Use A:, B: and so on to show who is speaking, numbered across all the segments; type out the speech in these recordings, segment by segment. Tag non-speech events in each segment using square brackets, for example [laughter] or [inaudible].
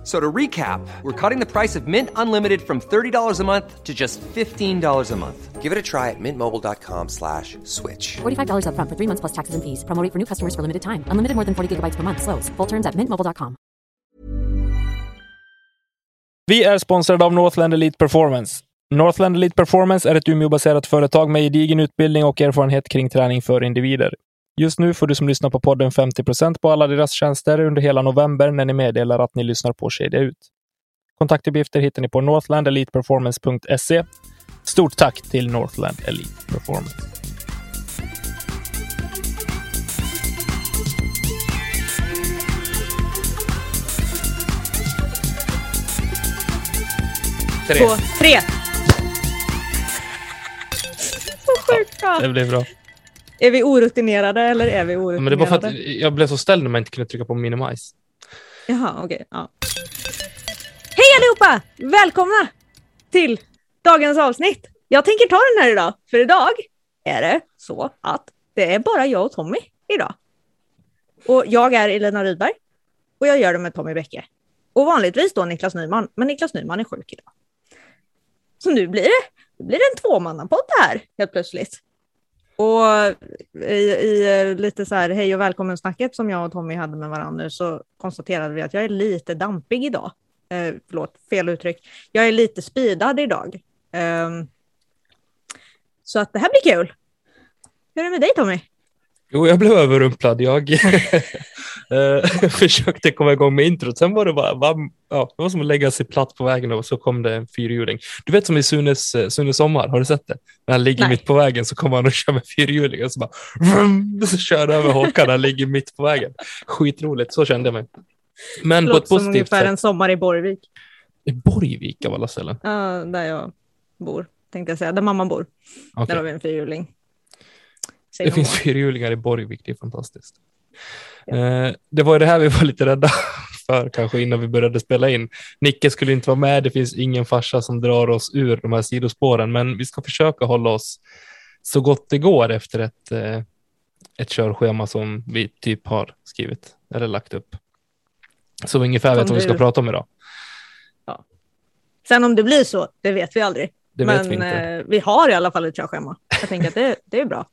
A: F- So to recap, we're cutting the price of Mint Unlimited from $30 a month to just $15 a month.
B: Give it a try at mintmobile.com slash switch.
C: $45 upfront for three months plus taxes and fees. Promo rate for new customers for limited time. Unlimited more than 40 gigabytes per month. Slows. Full terms at mintmobile.com.
D: Vi är sponsrade av Northland Elite Performance. Northland Elite Performance är ett Umeå-baserat företag med gedigen utbildning och erfarenhet kring träning för individer. Just nu får du som lyssnar på podden 50 på alla deras tjänster under hela november när ni meddelar att ni lyssnar på Kedja Ut. Kontaktuppgifter hittar ni på northlandeliteperformance.se. Stort tack till Northland Elite Performance. Tre.
E: Två, tre. Så sjukt bra.
D: Det blev bra.
E: Är vi orutinerade eller är vi
D: Men
E: orutinerade?
D: det var för att jag blev så ställd när man inte kunde trycka på minimize.
E: Jaha, okej. ja. Hej allihopa! Välkomna till dagens avsnitt. Jag tänker ta den här idag, för idag är det så att det är bara jag och Tommy idag. Och jag är Elina Rydberg och jag gör det med Tommy Bäcke. Och vanligtvis då Niklas Nyman, men Niklas Nyman är sjuk idag. Så nu blir det, det blir en tvåmannapodd här helt plötsligt. Och i, i eh, lite så här hej och välkommen snacket som jag och Tommy hade med varandra så konstaterade vi att jag är lite dampig idag. Eh, förlåt, fel uttryck. Jag är lite speedad idag. Eh, så att det här blir kul. Hur är det med dig Tommy?
D: Jo, jag blev överrumplad. Jag [laughs] eh, [laughs] försökte komma igång med introt. Sen var det bara, va, ja, det var som att lägga sig platt på vägen och så kom det en fyrhjuling. Du vet som i Sunes, eh, Sunes sommar, har du sett det? När han ligger
E: Nej.
D: mitt på vägen så kommer han och kör med fyrhjuling och så bara vrum, så kör han över Håkan, han ligger mitt på vägen. Skitroligt, så kände jag mig. Men på
E: Låter
D: ett
E: som
D: positivt
E: ungefär
D: sätt.
E: en sommar i Borgvik.
D: I Borgvik av alla ställen.
E: Ja, där jag bor, tänkte jag säga. Där mamma bor.
D: Okej.
E: Där har vi en fyrhjuling.
D: Det finns fyrhjulingar i Borgvik, det är fantastiskt. Eh, det var det här vi var lite rädda [laughs] för kanske innan vi började spela in. Nicke skulle inte vara med, det finns ingen farsa som drar oss ur de här sidospåren, men vi ska försöka hålla oss så gott det går efter ett, eh, ett körschema som vi typ har skrivit eller lagt upp. Så vi ungefär vet vad vi ska prata om idag.
E: Sen om det blir så, det vet vi aldrig.
D: Det
E: Men
D: vi
E: eh, vi har i alla fall ett körschema. Jag tänker att det, det är bra.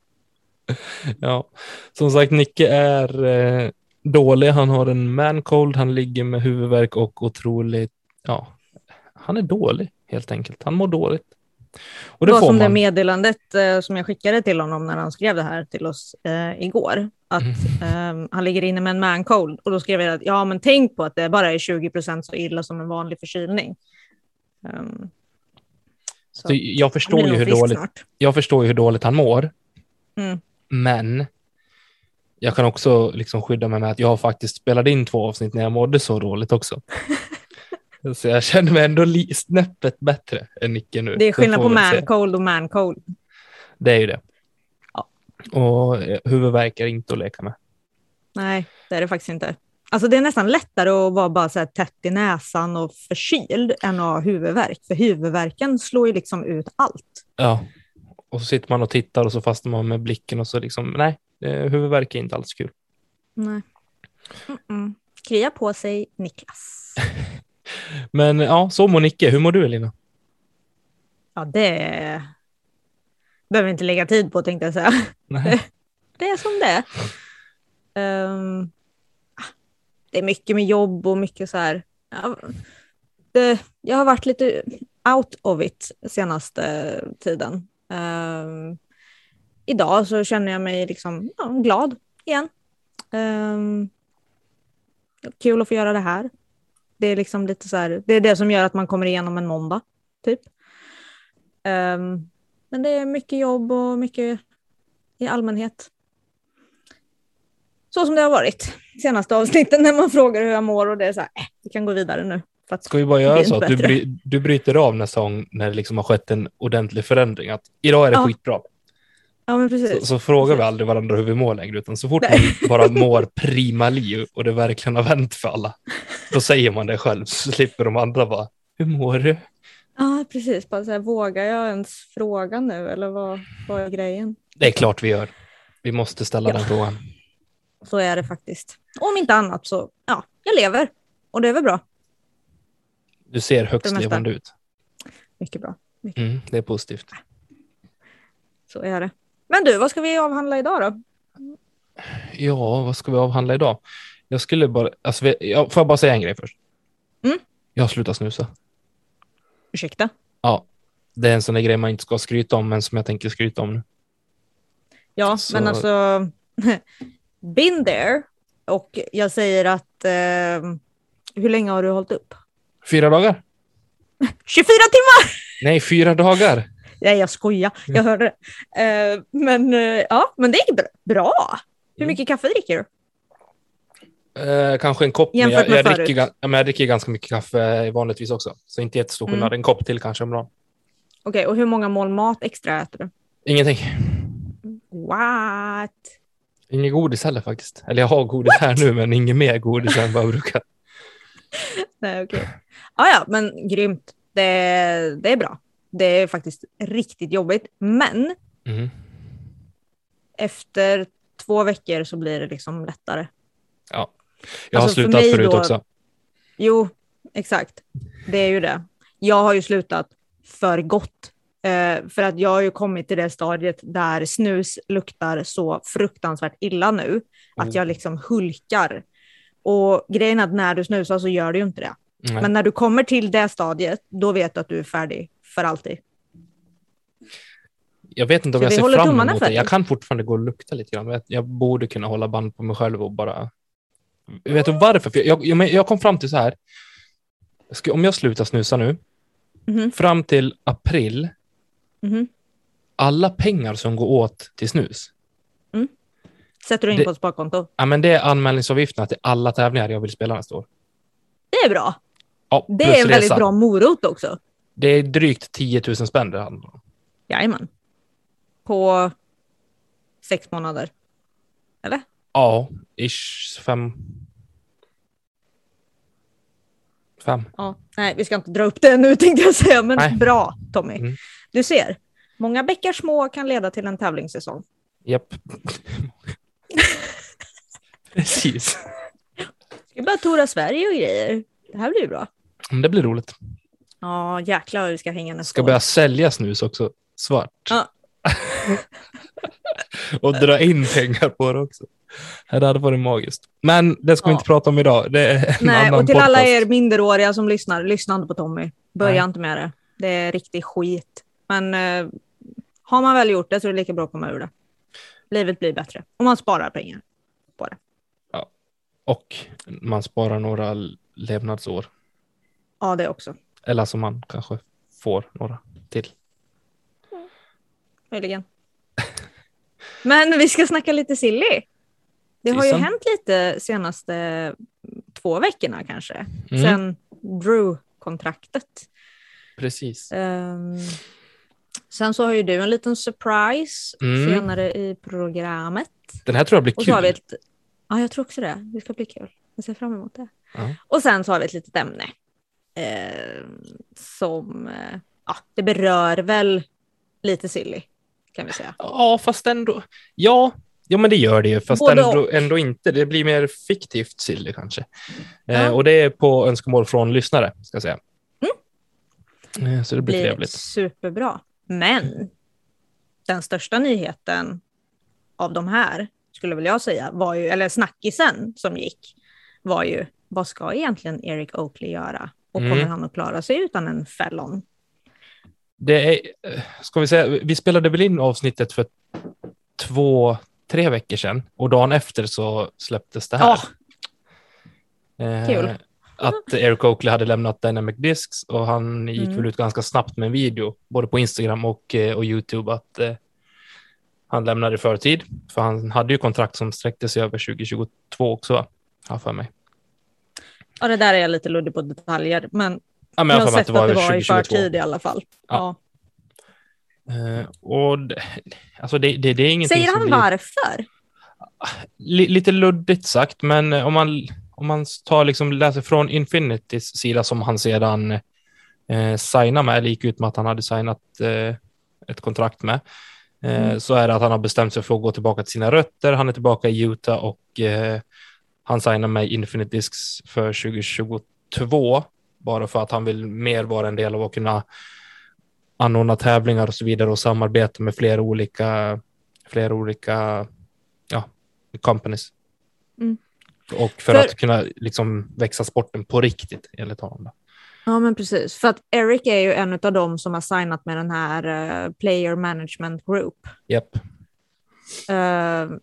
E: [laughs]
D: Ja, som sagt, Nicke är eh, dålig. Han har en mancold, han ligger med huvudvärk och otroligt, ja, han är dålig helt enkelt. Han mår dåligt. Och
E: Det
D: det
E: var som det
D: man.
E: meddelandet eh, som jag skickade till honom när han skrev det här till oss eh, igår. Att
D: Mm.
E: eh, han ligger inne med en man cold. Och då skrev jag att ja, men tänk på att det bara är 20 procent så illa som en vanlig förkylning. Um,
D: Så jag, förstår ju hur dåligt,
E: snart.
D: jag förstår ju hur dåligt han mår,
E: Mm.
D: Men jag kan också liksom skydda mig med att jag har faktiskt spelat in två avsnitt när jag mådde så dåligt också. [laughs] så jag känner mig ändå snäppet bättre än Nicke nu.
E: Det är skillnad på
D: vi väl se.
E: man cold och man cold.
D: Det är ju det.
E: Ja.
D: Och eh, huvudvärk är inte att leka med.
E: Nej, det är det faktiskt inte. Alltså det är nästan lättare att vara bara så tätt i näsan och förkyld än att ha huvudvärk. För huvudvärken slår ju liksom ut allt.
D: Ja, och så sitter man och tittar och så fastnar man med blicken och så liksom, nej, eh, huvudvärk är inte alls kul.
E: Nej. Mm-mm. Krya på sig, Niklas. [laughs]
D: Men ja, så mår Nicke. Hur mår du Elina?
E: Ja, det behöver vi inte lägga tid på tänkte jag säga.
D: Nej. [laughs]
E: Det är som det. Ehm, det är mycket med jobb och mycket så här. Ja, det, jag har varit lite out of it senaste tiden. Um, idag så känner jag mig liksom ja, glad igen. Um, kul att få göra det här. Det är liksom lite så här, det är det som gör att man kommer igenom en måndag, typ. Um, men det är mycket jobb och mycket i allmänhet. Så som det har varit senaste avsnitten när man frågar hur jag mår och det är så här, äh, vi kan gå vidare nu. För att
D: Ska vi bara göra så att du, bry, du bryter av nästa gång när det liksom har skett en ordentlig förändring? Att idag är det
E: Ja.
D: skitbra.
E: Ja, men
D: Så,
E: precis.
D: så frågar vi
E: Precis.
D: aldrig varandra hur vi mår längre, utan så fort
E: Nej.
D: man bara mår prima liv och det verkligen har vänt för alla, Då säger man det själv så slipper de andra bara, hur mår du?
E: Ja, precis. Bara så här, vågar jag ens fråga nu eller vad, vad är grejen?
D: Det är klart vi gör. Vi måste ställa
E: Ja.
D: den frågan.
E: Så är det faktiskt. Om inte annat så, ja, jag lever. Och det är väl bra.
D: Du ser högst levande ut.
E: Mycket bra.
D: Mm, det är positivt.
E: Så är det. Men du, vad ska vi avhandla idag då?
D: Ja, vad ska vi avhandla idag? Jag skulle bara, alltså, jag, får jag bara säga en grej först?
E: Mm.
D: Jag har slutat snusa.
E: Ursäkta?
D: Ja, det är en sån där grej man inte ska skryta om, men som jag tänker skryta om nu.
E: Ja,
D: Så-
E: men alltså, [laughs] been there. Och jag säger att, eh, hur länge har du hållit upp?
D: Fyra dagar?
E: 24 timmar!
D: Nej, fyra dagar.
E: Nej, jag skojar. Jag hörde det. Eh, men eh, ja, men det är bra. Hur
D: Mm.
E: mycket kaffe dricker du?
D: Eh, kanske en kopp,
E: Jämfört
D: jag,
E: med
D: jag, dricker,
E: förut.
D: gan- ja, men jag dricker ganska mycket kaffe vanligtvis också. Så inte jättestor skillnad.
E: Mm.
D: En kopp till kanske om dagen.
E: Okej, och hur många mål mat extra äter du?
D: Ingenting.
E: What?
D: Inget godis heller faktiskt. Eller jag har godis här nu, men inget mer godis än vad jag brukar. [laughs]
E: Nej, okej. Ah, ja, men grymt. Det, det är bra. Det är faktiskt riktigt jobbigt. Men
D: Mhm.
E: efter två veckor så blir det liksom lättare.
D: Ja. Jag har
E: Alltså, för
D: slutat
E: mig
D: förut
E: då-
D: också.
E: Jo, exakt. Det är ju det. Jag har ju slutat för gott. Eh, för att jag har ju kommit till det stadiet där snus luktar så fruktansvärt illa nu. Att
D: Oh.
E: jag liksom hulkar. Och grejen är att när du snusar så gör du ju inte det.
D: Nej.
E: Men när du kommer till det stadiet, då vet du att du är färdig för alltid.
D: Jag vet inte om
E: Så
D: jag ser fram emot det. Jag kan fortfarande gå och lukta lite grann. Jag, borde kunna hålla band på mig själv och bara... Vet du varför? För jag, jag, jag kom fram till så här. Om jag slutar snusa nu,
E: Mhm.
D: fram till april,
E: Mhm.
D: alla pengar som går åt till snus,
E: Sätter du in
D: Det-
E: på ett sparkonto.
D: ja, men det är anmälningsavgifterna till alla tävlingar jag vill spela nästa år.
E: Det är bra.
D: Ja,
E: Det är en väldigt bra morot också.
D: Det är drygt 10 000 spänn det handlar om.
E: Jajamän. På sex månader. Eller?
D: Ja, ish fem. Fem.
E: Ja. Nej, vi ska inte dra upp det nu [laughs] tänkte jag säga, men
D: Nej.
E: bra Tommy.
D: Mm.
E: Du ser, många bäckar små kan leda till en tävlingssäsong.
D: Japp. Precis.
E: Ska bara tora Sverige och grejer. Det här blir ju bra.
D: Men Det blir roligt.
E: Ja, jäklar vad vi ska hänga nästa
D: Ska
E: år.
D: börja sälja snus också. Svart.
E: Ja. [laughs]
D: och dra in pengar på det också. Det hade varit magiskt. Men det ska vi
E: Ja.
D: inte prata om idag. Det är en
E: Nej,
D: annan
E: och till
D: podcast.
E: alla er minderåriga som lyssnar, lyssna inte på Tommy. Börja
D: Nej.
E: inte med det. Det är riktig skit. Men eh, har man väl gjort det så är det lika bra att komma ur det. Livet blir bättre om man sparar pengar det.
D: Och man sparar några levnadsår.
E: Ja, det också.
D: Eller som man kanske får några till.
E: Möjligen. Men vi ska snacka lite silly. Det har ju
D: Tusan.
E: hänt lite senaste två veckorna kanske.
D: Mm.
E: Sen Drew-kontraktet.
D: Precis.
E: Ehm, sen så har ju du en liten surprise
D: Mm.
E: senare i programmet.
D: Den här tror jag blir
E: Och så
D: kul.
E: har vi ett... Ja, jag tror också det. Det ska bli kul. Jag ser fram emot det.
D: Ja.
E: Och sen så har vi ett litet ämne. Eh, som... Eh, ja, det berör väl lite silly, kan vi säga.
D: Ja, fast ändå. Ja, ja men det gör det ju. Fast
E: Både
D: ändå, ändå inte. Det blir mer fiktivt silly kanske. Eh,
E: Ja.
D: och det är på önskemål från lyssnare, ska jag säga. Eh, så det blir
E: blir
D: trevligt.
E: superbra. Men den största nyheten av de här, skulle väl jag säga, var ju, eller snackisen som gick, var ju vad ska egentligen Eric Oakley göra? Och
D: Mm.
E: kommer han att klara sig utan en fällon?
D: Det är, eh, ska vi säga, vi spelade väl in avsnittet för två, tre veckor sedan och dagen efter så släpptes det här. Eh,
E: kul.
D: Att Eric Oakley hade lämnat Dynamic Discs och han gick
E: Mm.
D: väl ut ganska snabbt med en video, både på Instagram och, eh, och YouTube, att eh, han lämnade i förtid. För han hade ju kontrakt som sträckte sig över 2022 också, har för mig.
E: Ja, det där är jag lite luddig på detaljer, men
D: Ja, men
E: jag har
D: mig att
E: sett
D: det var
E: att det var i
D: 2022.
E: förtid i alla fall.
D: Ja.
E: Ja.
D: Eh, och det, alltså det, det, det är ingenting
E: Säger han
D: blir...
E: varför?
D: Li, lite luddigt sagt, men om man, om man tar liksom, läser från Infinitys sida som han sedan eh, signade med, eller gick ut med att han hade signat eh, ett kontrakt med,
E: Mm.
D: så är det att han har bestämt sig för att gå tillbaka till sina rötter. Han är tillbaka i Utah och eh, han signar med Infinite Discs för 2022, bara för att han vill mer vara en del av att kunna anordna tävlingar och så vidare och samarbeta med flera olika, flera olika ja, companies.
E: Mm.
D: Och för,
E: För-
D: att kunna liksom växa sporten på riktigt, enligt honom. då.
E: Ja, men precis. För att Eric är ju en av dem som har signat med den här eh, Player Management Group.
D: Japp.
E: Eh,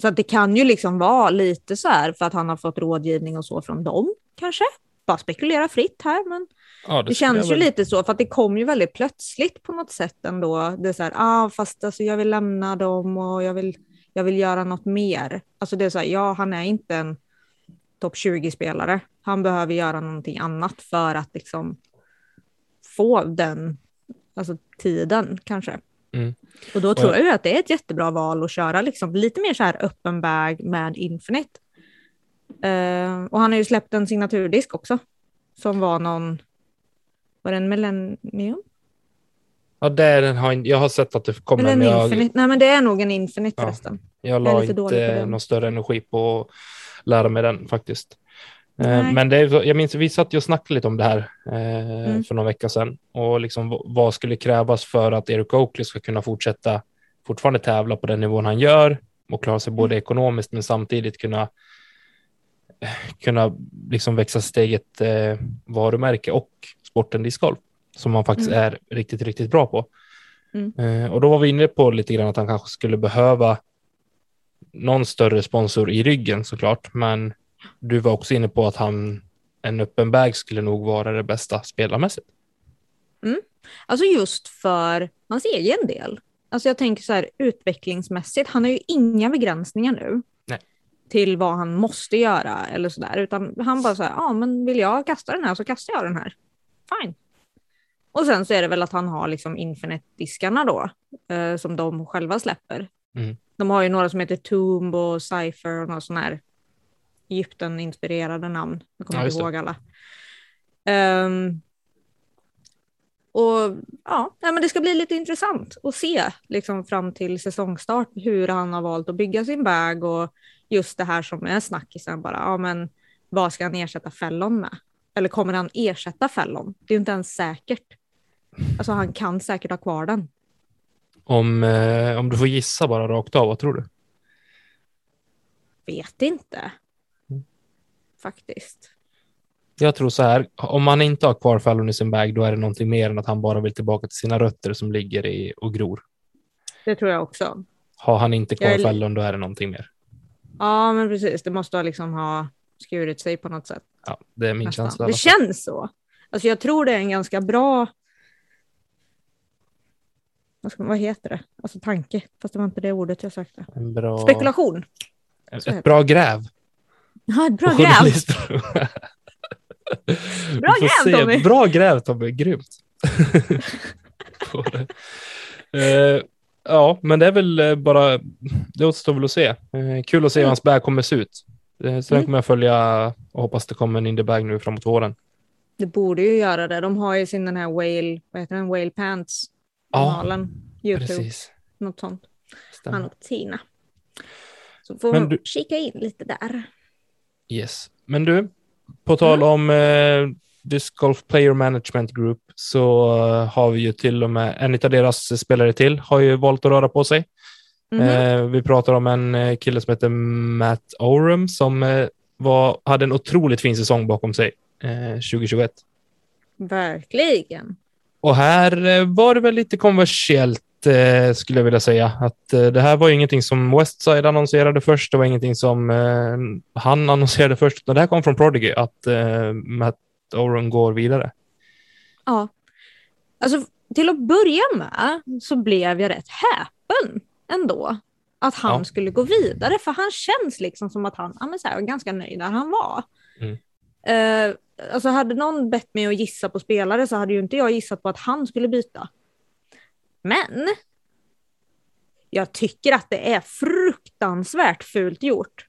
E: så att det kan ju liksom vara lite så här för att han har fått rådgivning och så från dem, kanske. Bara spekulera fritt här, men
D: Ja,
E: det,
D: skulle
E: känns
D: jag
E: ju
D: väl-
E: lite så, för att det kom ju väldigt plötsligt på något sätt ändå. Det är så här, ah, fast alltså jag vill lämna dem och jag vill, jag vill göra något mer. Alltså det är så här, ja, han är inte en topp 20-spelare. Han behöver göra någonting annat för att liksom få den alltså, tiden kanske.
D: Mm.
E: Och då tror
D: jag-
E: att det är ett jättebra val att köra liksom lite mer så här öppen bag med Infinite. Eh, och han har ju släppt en signaturdisk också. Som var någon, var det en Millennium?
D: Ja, det är den har, jag har sett att det kommer,
E: Eller en
D: men jag,
E: Infinite? Nej men det är nog en Infinite
D: Ja.
E: förresten.
D: jag la inte någon större energi på lära mig den faktiskt. Eh,
E: Nej.
D: Men det är, jag minns, vi satt ju och snackade lite om det här eh,
E: Mm.
D: för några veckor sedan och liksom vad skulle krävas för att Eric Oakley ska kunna fortsätta fortfarande tävla på den nivån han gör och klara sig
E: Mm.
D: både ekonomiskt men samtidigt kunna kunna liksom växa sitt eget eh, varumärke och sporten discgolf som han faktiskt
E: Mm.
D: är riktigt, riktigt bra på.
E: Mm.
D: Eh, och då var vi inne på lite grann att han kanske skulle behöva någon större sponsor i ryggen såklart, men du var också inne på att han en öppen bag skulle nog vara det bästa spelarmässigt.
E: Alltså just för hans egen del. Alltså jag tänker så här utvecklingsmässigt, han har ju inga begränsningar nu.
D: Nej.
E: Till vad han måste göra eller så där, utan han bara så här, ja men vill jag kasta den här så kastar jag den här. Fine. Och sen så är det väl att han har liksom Infinite-diskarna då, eh, som de själva släpper.
D: Mm.
E: De har ju några som heter Tomb och Cypher och några sådana här Egypten-inspirerade namn. Jag kommer
D: Ja,
E: inte ihåg alla. Ehm, och ja, men det ska bli lite intressant att se liksom, fram till säsongstart hur han har valt att bygga sin bag och just det här som är snackisen bara. Ja, men vad ska han ersätta Fällon med? Eller kommer han ersätta Fällon? Det är ju inte ens säkert. Alltså han kan säkert ha kvar den.
D: Om, eh, om du får gissa bara rakt av, vad tror du?
E: Vet inte.
D: Mm.
E: Faktiskt.
D: Jag tror så här, om han inte har kvar Fallon i sin bag, då är det någonting mer än att han bara vill tillbaka till sina rötter som ligger i och gror.
E: Det tror jag också.
D: Har han inte kvar
E: är-
D: Fallon, då är det någonting mer.
E: Ja, men precis. Det måste ha liksom ha skurit sig på något sätt.
D: Ja, det är min
E: nästan.
D: känsla.
E: Det känns så. Alltså jag tror det är en ganska bra... Vad, ska, vad heter det? Alltså tanke. Fast det var inte det ordet jag sökte.
D: En bra,
E: Spekulation.
D: Ett, ett bra gräv.
E: Ja, ett bra gräv. [laughs] Bra gräv,
D: se.
E: Tommy.
D: Bra gräv Tommy, grymt. [laughs] Eh, ja, men det är väl eh, bara, det återstår väl att se. Eh, kul att se hur hans bag kommer se ut. Eh, så den
E: Mm.
D: kommer jag följa och hoppas det kommer en indie bag nu framåt våren.
E: Det borde ju göra det. De har ju sin den här whale, vad heter den, whale pants
D: Ja,
E: kanalen. Youtube,
D: precis.
E: något sånt.
D: Stämmer.
E: Han och Tina. Så får
D: Men
E: man
D: du-
E: kika in lite där.
D: Yes. Men du, på tal
E: Mm.
D: om eh, Disc Golf Player Management Group så eh, har vi ju till och med en av deras spelare till har ju valt att röra på sig.
E: Mhm.
D: Eh, vi pratar om en eh, kille som heter Matt Oram som eh, var, hade en otroligt fin säsong bakom sig eh, 2021.
E: Verkligen.
D: Och här eh, var det väl lite konversiellt eh, skulle jag vilja säga. Att eh, det här var ingenting som Westside annonserade först. Det var ingenting som han [laughs] annonserade först. Utan det här kom från Prodigy att Matt Oram går vidare.
E: Ja. Alltså, till att börja med så blev jag rätt häpen ändå. Att han
D: Ja.
E: skulle gå vidare, för han känns liksom som att han ja, men så här, ganska nöjd där han var.
D: Mm.
E: Eh, alltså hade någon bett mig att gissa på spelare så hade ju inte jag gissat på att han skulle byta. Men jag tycker att det är fruktansvärt fult gjort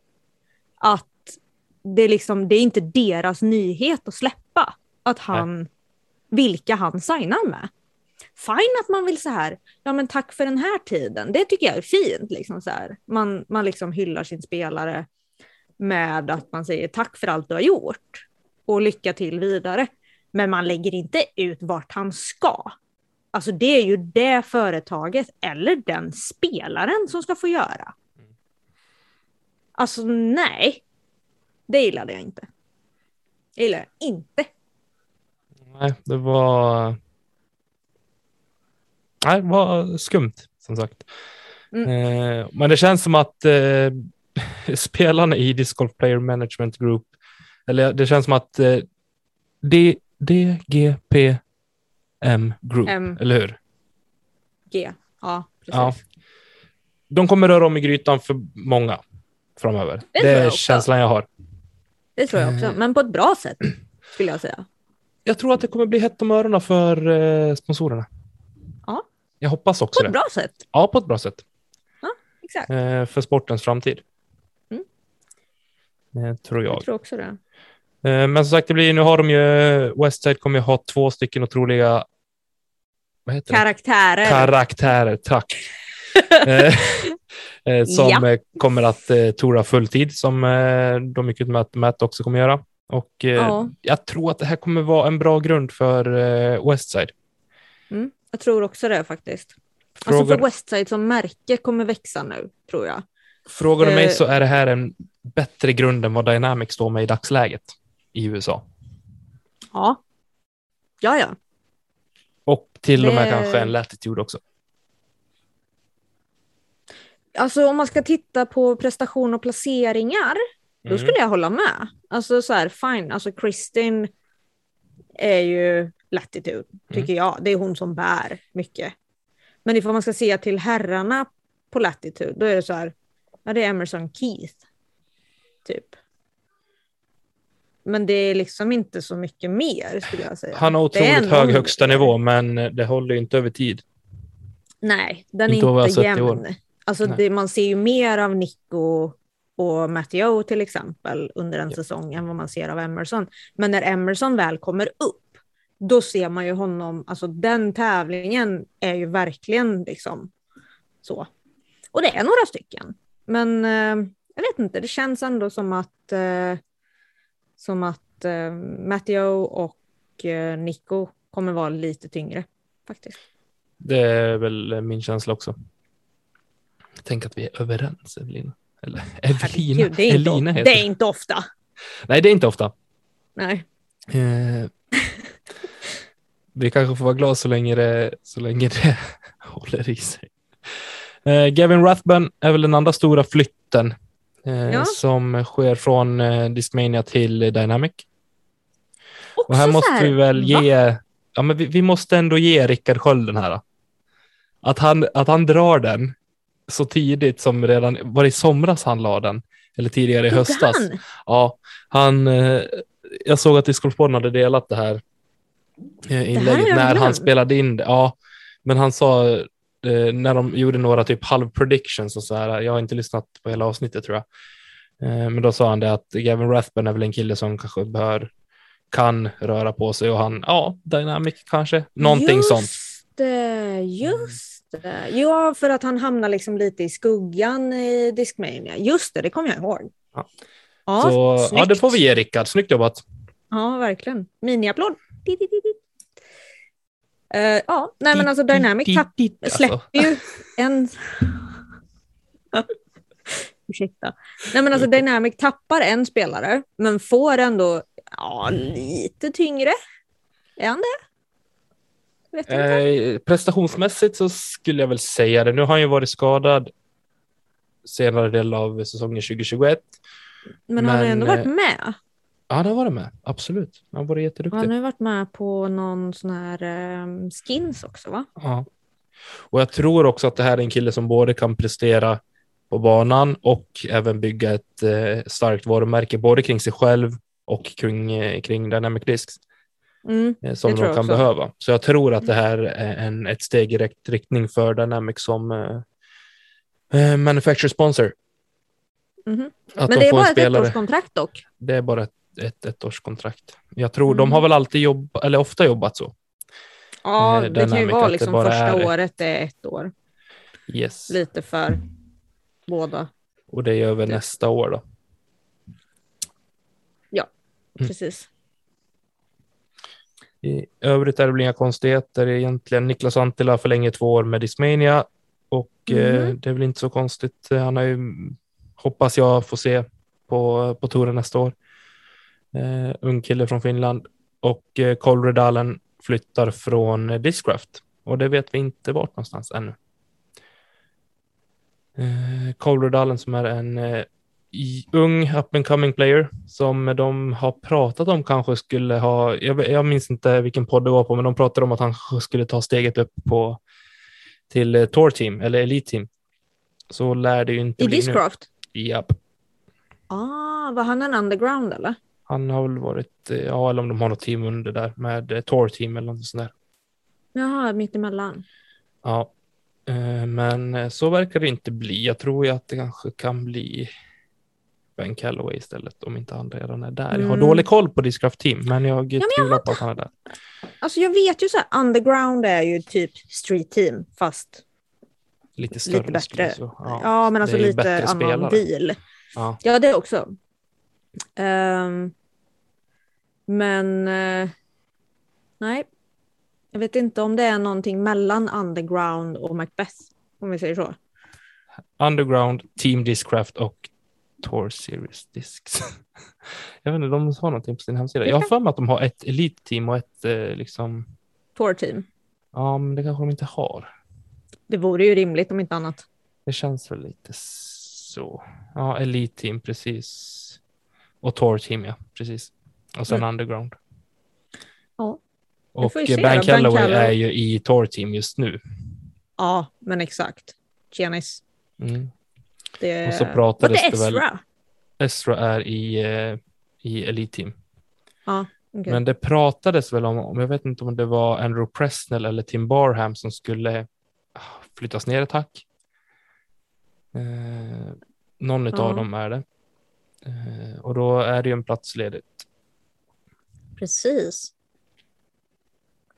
E: att det är, liksom, det är inte deras nyhet att släppa att han, vilka han signar med. Fine att man vill så här, ja men tack för den här tiden, det tycker jag är fint. Liksom så här. Man, man liksom hyllar sin spelare med att man säger tack för allt du har gjort och lycka till vidare. Men man lägger inte ut vart han ska. Alltså det är ju det företaget eller den spelaren som ska få göra. Alltså nej, det gillade jag inte. Det gillade jag inte.
D: Nej, det var... Nej, det var skumt som sagt.
E: Mm.
D: Eh, men det känns som att eh, [laughs] spelarna i Disc Golf Player Management Group, eller det känns som att eh, D, DGPM Group,
E: M.
D: eller hur?
E: G. Ja, precis.
D: Ja. De kommer röra om i grytan för många framöver.
E: Det
D: Det,
E: jag
D: är känslan jag har.
E: Det tror jag också,
D: Eh.
E: men på ett bra sätt skulle jag säga.
D: Jag tror att det kommer bli hett om öronen för eh, sponsorerna.
E: Ja.
D: Jag hoppas också
E: På ett
D: det.
E: bra sätt,
D: Ja, på ett bra sätt.
E: exakt.
D: Eh, för sportens framtid.
E: Mm.
D: Eh, tror jag.
E: Jag tror också det.
D: Eh, men som sagt, det blir, nu har de ju, Westside kommer ju ha två stycken otroliga heter det?
E: Karaktärer.
D: karaktärer, tack. [laughs] eh, eh, som
E: Ja.
D: kommer att eh, tora fulltid, som eh, de gick ut med att Matt också kommer göra. Och eh,
E: Ja.
D: jag tror att det här kommer vara en bra grund för eh, Westside.
E: Mm, jag tror också det faktiskt. Alltså
D: Frågar,
E: för Westside som märke kommer växa nu, tror jag.
D: frågar du mig så är det här en bättre grund än vad Dynamic står med i dagsläget i USA.
E: Ja. Ja, ja.
D: Och till och med kanske en Latitude också.
E: Alltså om man ska titta på prestation och placeringar, då
D: Mm.
E: skulle jag hålla med. Alltså så här, fine, alltså Kristin är ju latitude, tycker jag. Det är hon som bär mycket. Men ifall man ska se till herrarna på latitude, då är det så här, ja det är Emerson Keith, typ. Men det är liksom inte så mycket mer skulle jag säga.
D: Han har
E: är
D: otroligt hög högsta nivå, men det håller inte över tid.
E: Nej, den är
D: Inte har
E: inte jämn. Alltså det, man ser ju mer av Nico och Matteo till exempel under en
D: Ja.
E: säsong än vad man ser av Emerson. Men när Emerson väl kommer upp, då ser man ju honom, alltså den tävlingen är ju verkligen liksom så. Och det är några stycken. Men eh, jag vet inte, det känns ändå som att, eh, som att eh, Matteo och eh, Nico kommer vara lite tyngre faktiskt.
D: Det är väl min känsla också. Tänk att vi är överens, Evelina. Eller [laughs] Evelina.
E: Herregud, det, är inte,
D: Elina heter
E: det är inte ofta.
D: Nej, det är inte ofta.
E: Nej.
D: Eh, [laughs] vi kanske får vara glada så länge det, så länge det [laughs] håller i sig. Eh, Gavin Rathbun är väl den andra stora flytten eh,
E: Ja.
D: som sker från eh, Discmania till Dynamic.
E: Också
D: Och här måste
E: här,
D: vi väl
E: va?
D: ge, ja men vi, vi måste ändå ge Rickard Sköld den här. Att han, att han drar den så tidigt som redan, var det i somras han la den? Eller tidigare i
E: Gjorde
D: höstas?
E: han?
D: Ja, han, eh, jag såg att Discgolfpodden hade delat det här eh, inlägget
E: jag
D: när han spelade in det. Ja, men han sa eh, när de gjorde några typ halv predictions och så här. Jag har inte lyssnat på hela avsnittet tror jag. Eh, Men då sa han det att Gavin Rathbun är väl en kille som kanske bör kan röra på sig och han, ja, dynamic kanske, någonting
E: just
D: sånt.
E: Det, just det. Ja, för att han hamnar liksom lite i skuggan i Discmania. Just det, det kommer jag ihåg.
D: Ja.
E: Ja,
D: så ja, det får vi ge Rickard, snyggt jobbat.
E: Ja, verkligen. Miniapplåd. Eh, ja, nej men alltså Dynamic tapp,
D: Alltså,
E: släpper ju en... [laughs] Ursäkta. Nej men alltså Dynamic tappar en spelare, men får ändå ja, lite tyngre. Är han det? Vet jag inte.
D: Eh, prestationsmässigt så skulle jag väl säga det. Nu har han ju varit skadad senare del av säsongen 2021.
E: Men han har ju ändå
D: men,
E: varit
D: eh,
E: med.
D: Ja, han har varit med. Absolut. Han har varit jätteduktig.
E: Han har varit med på någon sån här ehm, skins också va?
D: Ja. Och jag tror också att det här är en kille som både kan prestera på banan och även bygga ett eh, starkt varumärke både kring sig själv och kring, eh, kring Dynamic Discs
E: Mm.
D: eh, som
E: Det
D: de kan
E: också.
D: behöva. Så jag tror att det här är en, ett steg i rätt riktning för Dynamic som eh, eh, manufacturer sponsor.
E: Mhm.
D: Att
E: Men
D: de
E: det är bara ett ettårskontrakt dock.
D: Det är bara ett, ett ettårskontrakt. Jag tror de
E: Mm.
D: har väl alltid jobbat, eller ofta jobbat så.
E: Ja,
D: Eh,
E: det kan ju vara liksom första
D: är-
E: året är ett år.
D: Yes.
E: Lite för båda.
D: Och det är över
E: Det-
D: nästa år då. Mm.
E: Precis.
D: I övrigt är det väl inga konstigheter egentligen. Niklas Antila förlänger två år med Discmania och eh,
E: Mhm.
D: det är väl inte så konstigt. Han har ju, hoppas jag får se på, på touren nästa år. Eh, ung kille från Finland och eh, Cole Redalen flyttar från eh, Discraft och det vet vi inte vart någonstans ännu. Eh, Cole Redalen som är en eh, ung up and coming player som de har pratat om kanske skulle ha, jag, jag minns inte vilken podd det var på, men de pratade om att han skulle ta steget upp på till eh, Tour Team eller Elite Team. Så lär det ju inte
E: I
D: bli.
E: Discraft?
D: Japp.
E: Ah, var han en underground eller?
D: Han har väl varit, eh, ja eller om de har något team under där med eh, Tour Team eller något sånt där.
E: Jaha, mittemellan.
D: Ja, eh, men så verkar det inte bli. Jag tror ju att det kanske kan bli Ben Calloway istället om inte han redan är där. Jag har
E: Mm.
D: dålig koll på Discraft Team, men jag
E: jag
D: tvivlar på att han är där.
E: Alltså jag vet ju så här, underground är ju typ street team fast
D: Lite större.
E: lite bättre.
D: så-
E: Ja, men alltså lite annan
D: spelare.
E: deal.
D: Ja.
E: Ja, det också. Ehm, men eh, nej, jag vet inte om det är någonting mellan underground och Macbeth, om vi säger så.
D: Underground, Team Discraft och Tour Series Discs. [laughs] jag vet inte, de har någonting på sin hemsida. Jag har för mig att de har ett Elite-team och ett eh, liksom,
E: Tour team.
D: ja men det kanske de inte har.
E: Det vore ju rimligt om inte annat.
D: Det känns väl lite så. Ja, Elite Team precis. Och Tour Team, ja, precis. Och sen
E: Mm.
D: Underground.
E: Ja,
D: Och eh,
E: då.
D: Calloway är ju i Tour Team just nu.
E: Ja, men exakt. Giannis.
D: Mm.
E: Det...
D: Och så pratades
E: är
D: det väl-? Estra är i, eh, i Elite Team.
E: Ja, okej.
D: Men det pratades väl om, om, jag vet inte om det var Andrew Presnell eller Tim Barham som skulle ah, flyttas ner ett hack. Eh, någon
E: Ja.
D: av dem är det. Eh, och då är det ju en plats ledigt.
E: Precis.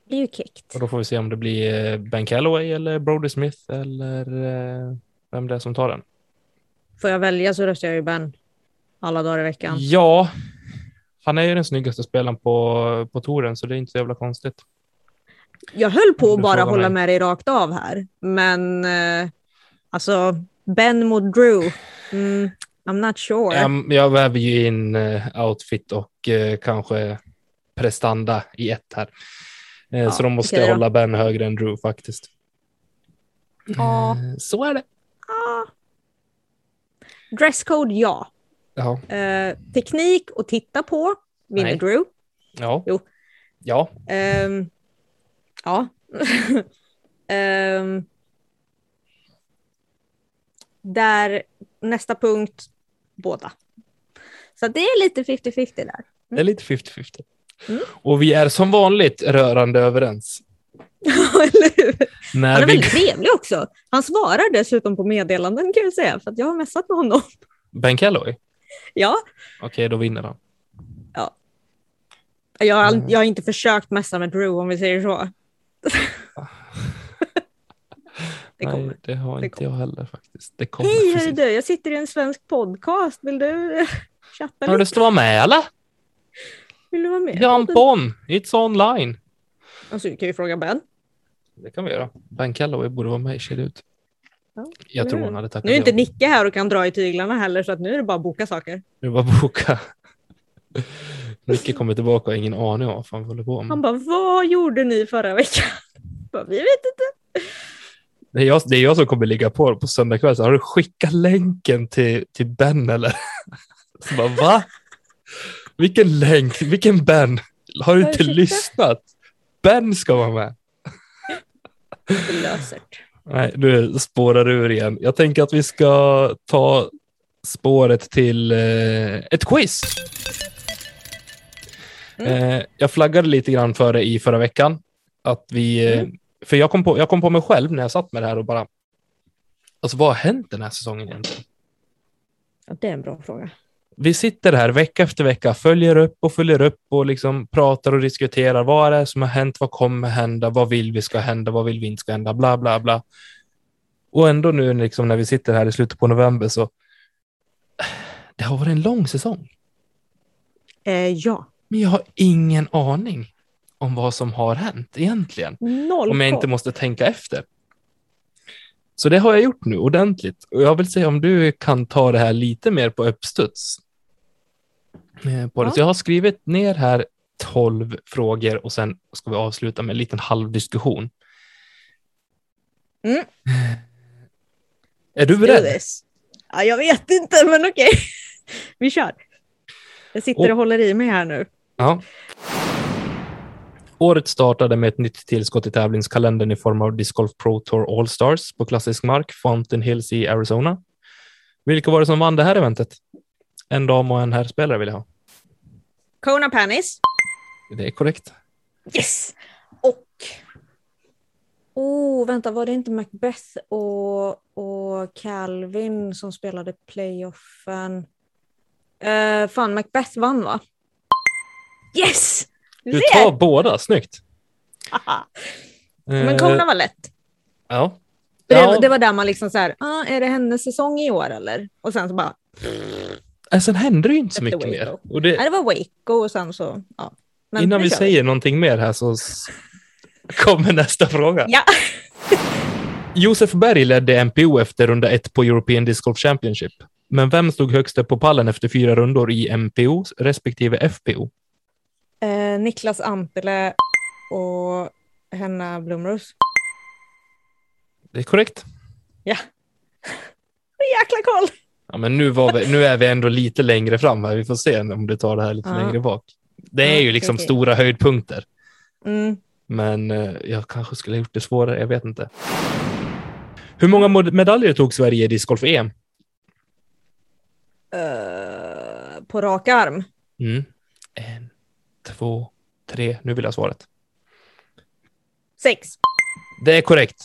E: Det är ju kickt.
D: Och då får vi se om det blir eh, Ben Calloway eller Brody Smith eller eh, vem det är som tar den.
E: Får jag välja så röstar jag ju Ben. Alla dagar i veckan.
D: Ja, han är ju den snyggaste spelaren på, på touren så det är inte så jävla konstigt.
E: Jag höll på att bara hålla
D: mig.
E: med dig rakt av här. Men eh, alltså, Ben mot Drew. Mm, I'm not sure.
D: Em, jag väver ju in eh, outfit och eh, kanske prestanda i ett här. Eh,
E: Ja,
D: så de måste
E: då.
D: hålla Ben högre än Drew faktiskt.
E: Ja.
D: Eh, så är det.
E: Ah. Dresscode, ja.
D: Ja.
E: Eh, teknik att titta på vinner
D: Nej.
E: Drew.
D: Ja.
E: Jo.
D: Ja.
E: Ehm, ja. [laughs] Ehm, där nästa punkt, båda. Så det är lite 50-50 där.
D: Det är lite 50-50.
E: Mm.
D: Och vi är som vanligt rörande överens. [laughs]
E: Eller hur? Han är
D: vi...
E: väldigt trevlig också. Han svarar dessutom på meddelanden kan jag säga, för att jag har messat med honom. [laughs]
D: Ben Calloway?
E: Ja,
D: Okej, då vinner han.
E: jag har,
D: Mm.
E: jag har inte försökt messa med Drew om vi säger så. [laughs] det
D: Nej, det har
E: Det
D: inte
E: kommer.
D: jag heller faktiskt. Det kommer
E: Hej,
D: precis.
E: du, jag sitter i en svensk podcast. Vill du chatta
D: Har
E: lite?
D: du stå med eller?
E: Vill du vara med?
D: Jump! It's online.
E: Alltså, du kan ju fråga Ben.
D: Det kan vi göra. Ben Calloway borde vara med i Kedja ut.
E: Ja,
D: Jag tror han hade tackat
E: Nu är inte. Nicke här och kan dra i tyglarna heller, så att nu är det bara att boka saker.
D: Nu bara boka. [laughs] Micke kommer tillbaka och har ingen aning om vad vi håller på
E: Han
D: med.
E: bara, vad gjorde ni förra veckan? [laughs] Bara, vi vet inte.
D: Det är, jag, det är jag som kommer ligga på på söndag kväll. Så har du skickat länken till, till Ben eller? [laughs] Så bara, va? Vilken länk? Vilken Ben? Har du inte lyssnat? Ben ska vara med. Nej, nu spårar du ur igen. Jag tänker att vi ska ta spåret till eh, ett quiz. Eh, jag flaggade lite grann för det i förra veckan. Att vi, eh, För jag kom, på, jag kom på mig själv när jag satt med det här och bara... Alltså vad har hänt den här säsongen egentligen?
E: Ja, det är en bra fråga.
D: Vi sitter här vecka efter vecka, följer upp och följer upp och liksom pratar och diskuterar. Vad är det som har hänt? Vad kommer hända? Vad vill vi ska hända? Vad vill vi inte ska hända? Bla, bla, bla. Och ändå nu liksom när vi sitter här i slutet på november så det har varit en lång säsong.
E: Eh, ja.
D: Men jag har ingen aning om vad som har hänt egentligen.
E: Noll
D: Om jag inte måste tänka efter. Så det har jag gjort nu ordentligt. Och jag vill se om du kan ta det här lite mer på uppstuds. Eh, På det.
E: Ja.
D: Så jag har skrivit ner här 12 frågor och sen ska vi avsluta med en liten halvdiskussion.
E: Mm.
D: Är du beredd?
E: Ja, jag vet inte, men okej. [laughs] Vi kör. Jag sitter
D: Och-
E: och håller i mig här nu.
D: Ja. Året startade med ett nytt tillskott i tävlingskalendern i form av Disc Golf Pro Tour All Stars på klassisk mark, Fountain Hills i Arizona. Vilka var det som vann det här eventet? En dam och en herrspelare vill jag ha.
E: Kona Panis.
D: Det är korrekt.
E: Yes! Och... Oh, vänta, var det inte Macbeth och, och Calvin som spelade playoffen? Uh, fan, Macbeth vann va? Yes! Du,
D: tar båda, snyggt. [laughs]
E: Men
D: Eh,
E: Kona var lätt.
D: Ja.
E: Det,
D: ja.
E: det var där man liksom så här, ah, är det hennes säsong i år eller? Och sen så bara,
D: Eh, Sen hände det ju inte så mycket mer. Och det,
E: nej det var Waco och sen så, ja. Men
D: innan vi säger någonting mer här så [laughs] kommer nästa fråga.
E: Ja. [laughs]
D: Josef Berg ledde MPO efter runda ett på European Disc Golf Championship. Men vem stod högst upp på pallen efter fyra rundor i MPO respektive FPO?
E: Eh, Niklas Ampele och Henna Blomros.
D: Det är korrekt.
E: Ja. [laughs] Jäkla koll!
D: Ja, men nu, var vi, nu är vi ändå lite längre fram här. Vi får se om du tar det här lite
E: Ja.
D: längre bak. Det är ju liksom
E: okej.
D: stora höjdpunkter.
E: Mm.
D: Men eh, jag kanske skulle ha gjort det svårare. Jag vet inte. Hur många medaljer tog Sverige i discgolf EM?
E: Eh, på rak arm.
D: Mm. En, två, tre. Nu vill jag ha svaret.
E: Sex.
D: Det är korrekt.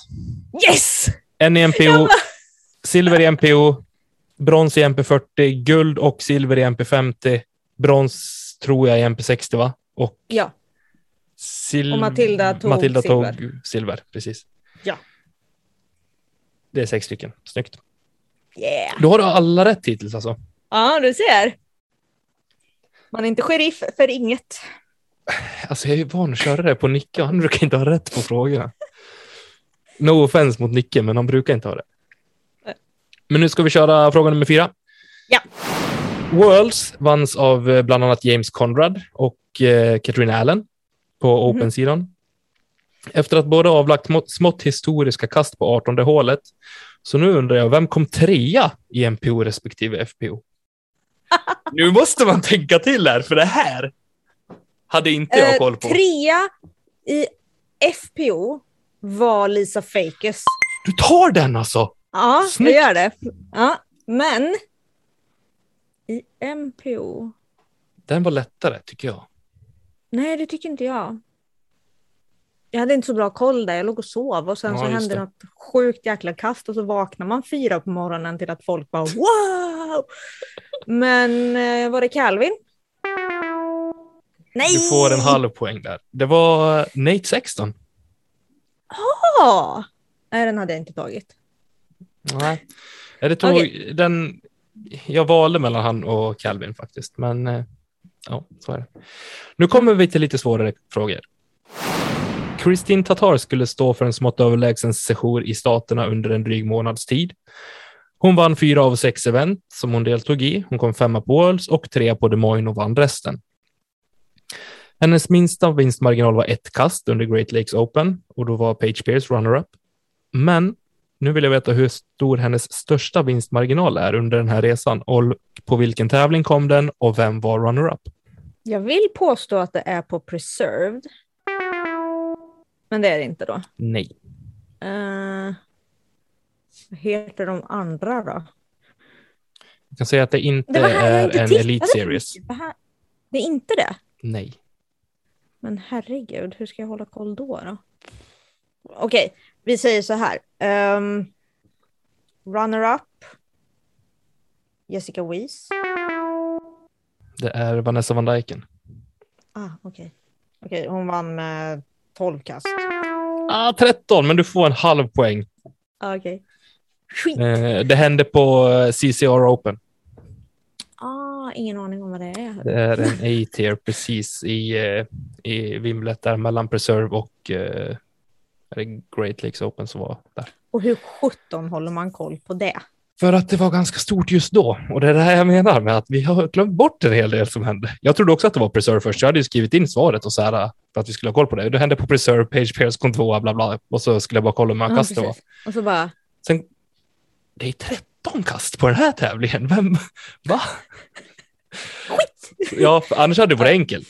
E: Yes!
D: En i MPO, silver i MPO, brons i MP40, guld och silver i MP50, brons tror jag i MP60 va? Och,
E: Ja.
D: sil-
E: Och Matilda tog
D: Matilda
E: silver.
D: tog silver, precis.
E: Ja.
D: Det är sex stycken. Snyggt.
E: Yeah.
D: Då har du alla rätt hittills alltså.
E: Ja, du ser. Man är inte sheriff för inget.
D: Alltså jag är ju van att köra det på Nicke han brukar inte ha rätt på frågorna. No offense mot Nicke, men han brukar inte ha det. Men nu ska vi köra fråga nummer fyra.
E: Ja.
D: Worlds vanns av eh, bland annat James Conrad och eh, Katrin Allen på
E: Mhm.
D: Open-sidan. Efter att båda avlagt smått, historiska kast på 18 hålet. Så nu undrar jag, vem kom trea i MPO respektive FPO? [laughs] nu måste man tänka till här, för det här hade inte jag
E: Eh,
D: koll på.
E: trea i FPO var Lisa Fakes.
D: Du tar den alltså?
E: Ja,
D: Snyggt.
E: jag gör det. Ja, men i MPO?
D: Den var lättare, tycker jag.
E: Nej, det tycker inte jag. Jag hade inte så bra koll där. Jag låg och sov och sen
D: Ja,
E: så hände
D: det.
E: något sjukt jäkla kast och så vaknar man fyra på morgonen till att folk bara wow! Men eh, var det Calvin? Nej!
D: Du får en halv poäng där. Det var Nate 16.
E: Ja! Nej, den hade jag inte tagit.
D: Nej. Det tog den... Jag valde mellan han och Calvin faktiskt, men eh, ja, så är det. Nu kommer vi till lite svårare frågor. Christine Tatar skulle stå för en smått överlägsen session i staterna under en dryg månads tid. Hon vann fyra av sex event som hon deltog i. Hon kom femma på Worlds och trea på Des Moines och vann resten. Hennes minsta vinstmarginal var ett kast under Great Lakes Open och då var Paige Pierce runner-up. Men nu vill jag veta hur stor hennes största vinstmarginal är under den här resan och på vilken tävling kom den och vem var runner-up?
E: Jag vill påstå att det är på Preserved. Men det är det inte då.
D: Nej.
E: Uh, vad heter de andra då?
D: Jag kan säga att det inte
E: Det
D: är
E: inte
D: en Elite. Series.
E: Det, här, det är inte det.
D: Nej.
E: Men herregud, hur ska jag hålla koll då? då? Okej, vi säger så här. Um, Runner-up. Jessica Weiss.
D: Det är Vanessa van Dijken.
E: Ah, okej. Okej, hon vann med 12 kast.
D: Ah, 13, men du får en halv poäng.
E: Ah, okej. Skit.
D: Eh, det hände på eh, CCR Open.
E: Ah, ingen aning om vad det är.
D: Det är en A-tier precis i, eh, i vimlet där mellan Preserve och eh, är det Great Lakes Open som var där.
E: Och hur sjutton håller man koll på det?
D: För att det var ganska stort just då. Och det är det här jag menar med att vi har glömt bort en hel del som hände. Jag trodde också att det var Preserve först. Jag hade ju skrivit in svaret och så här för att vi skulle ha koll på det. Det hände på Preserve, Page Pierce kom tvåa, bla bla. Och så skulle jag bara kolla hur många kast det var.
E: Och så bara,
D: Sen, det är 13 kast på den här tävlingen. Vem, va?
E: skit!
D: Ja, annars hade det varit enkelt.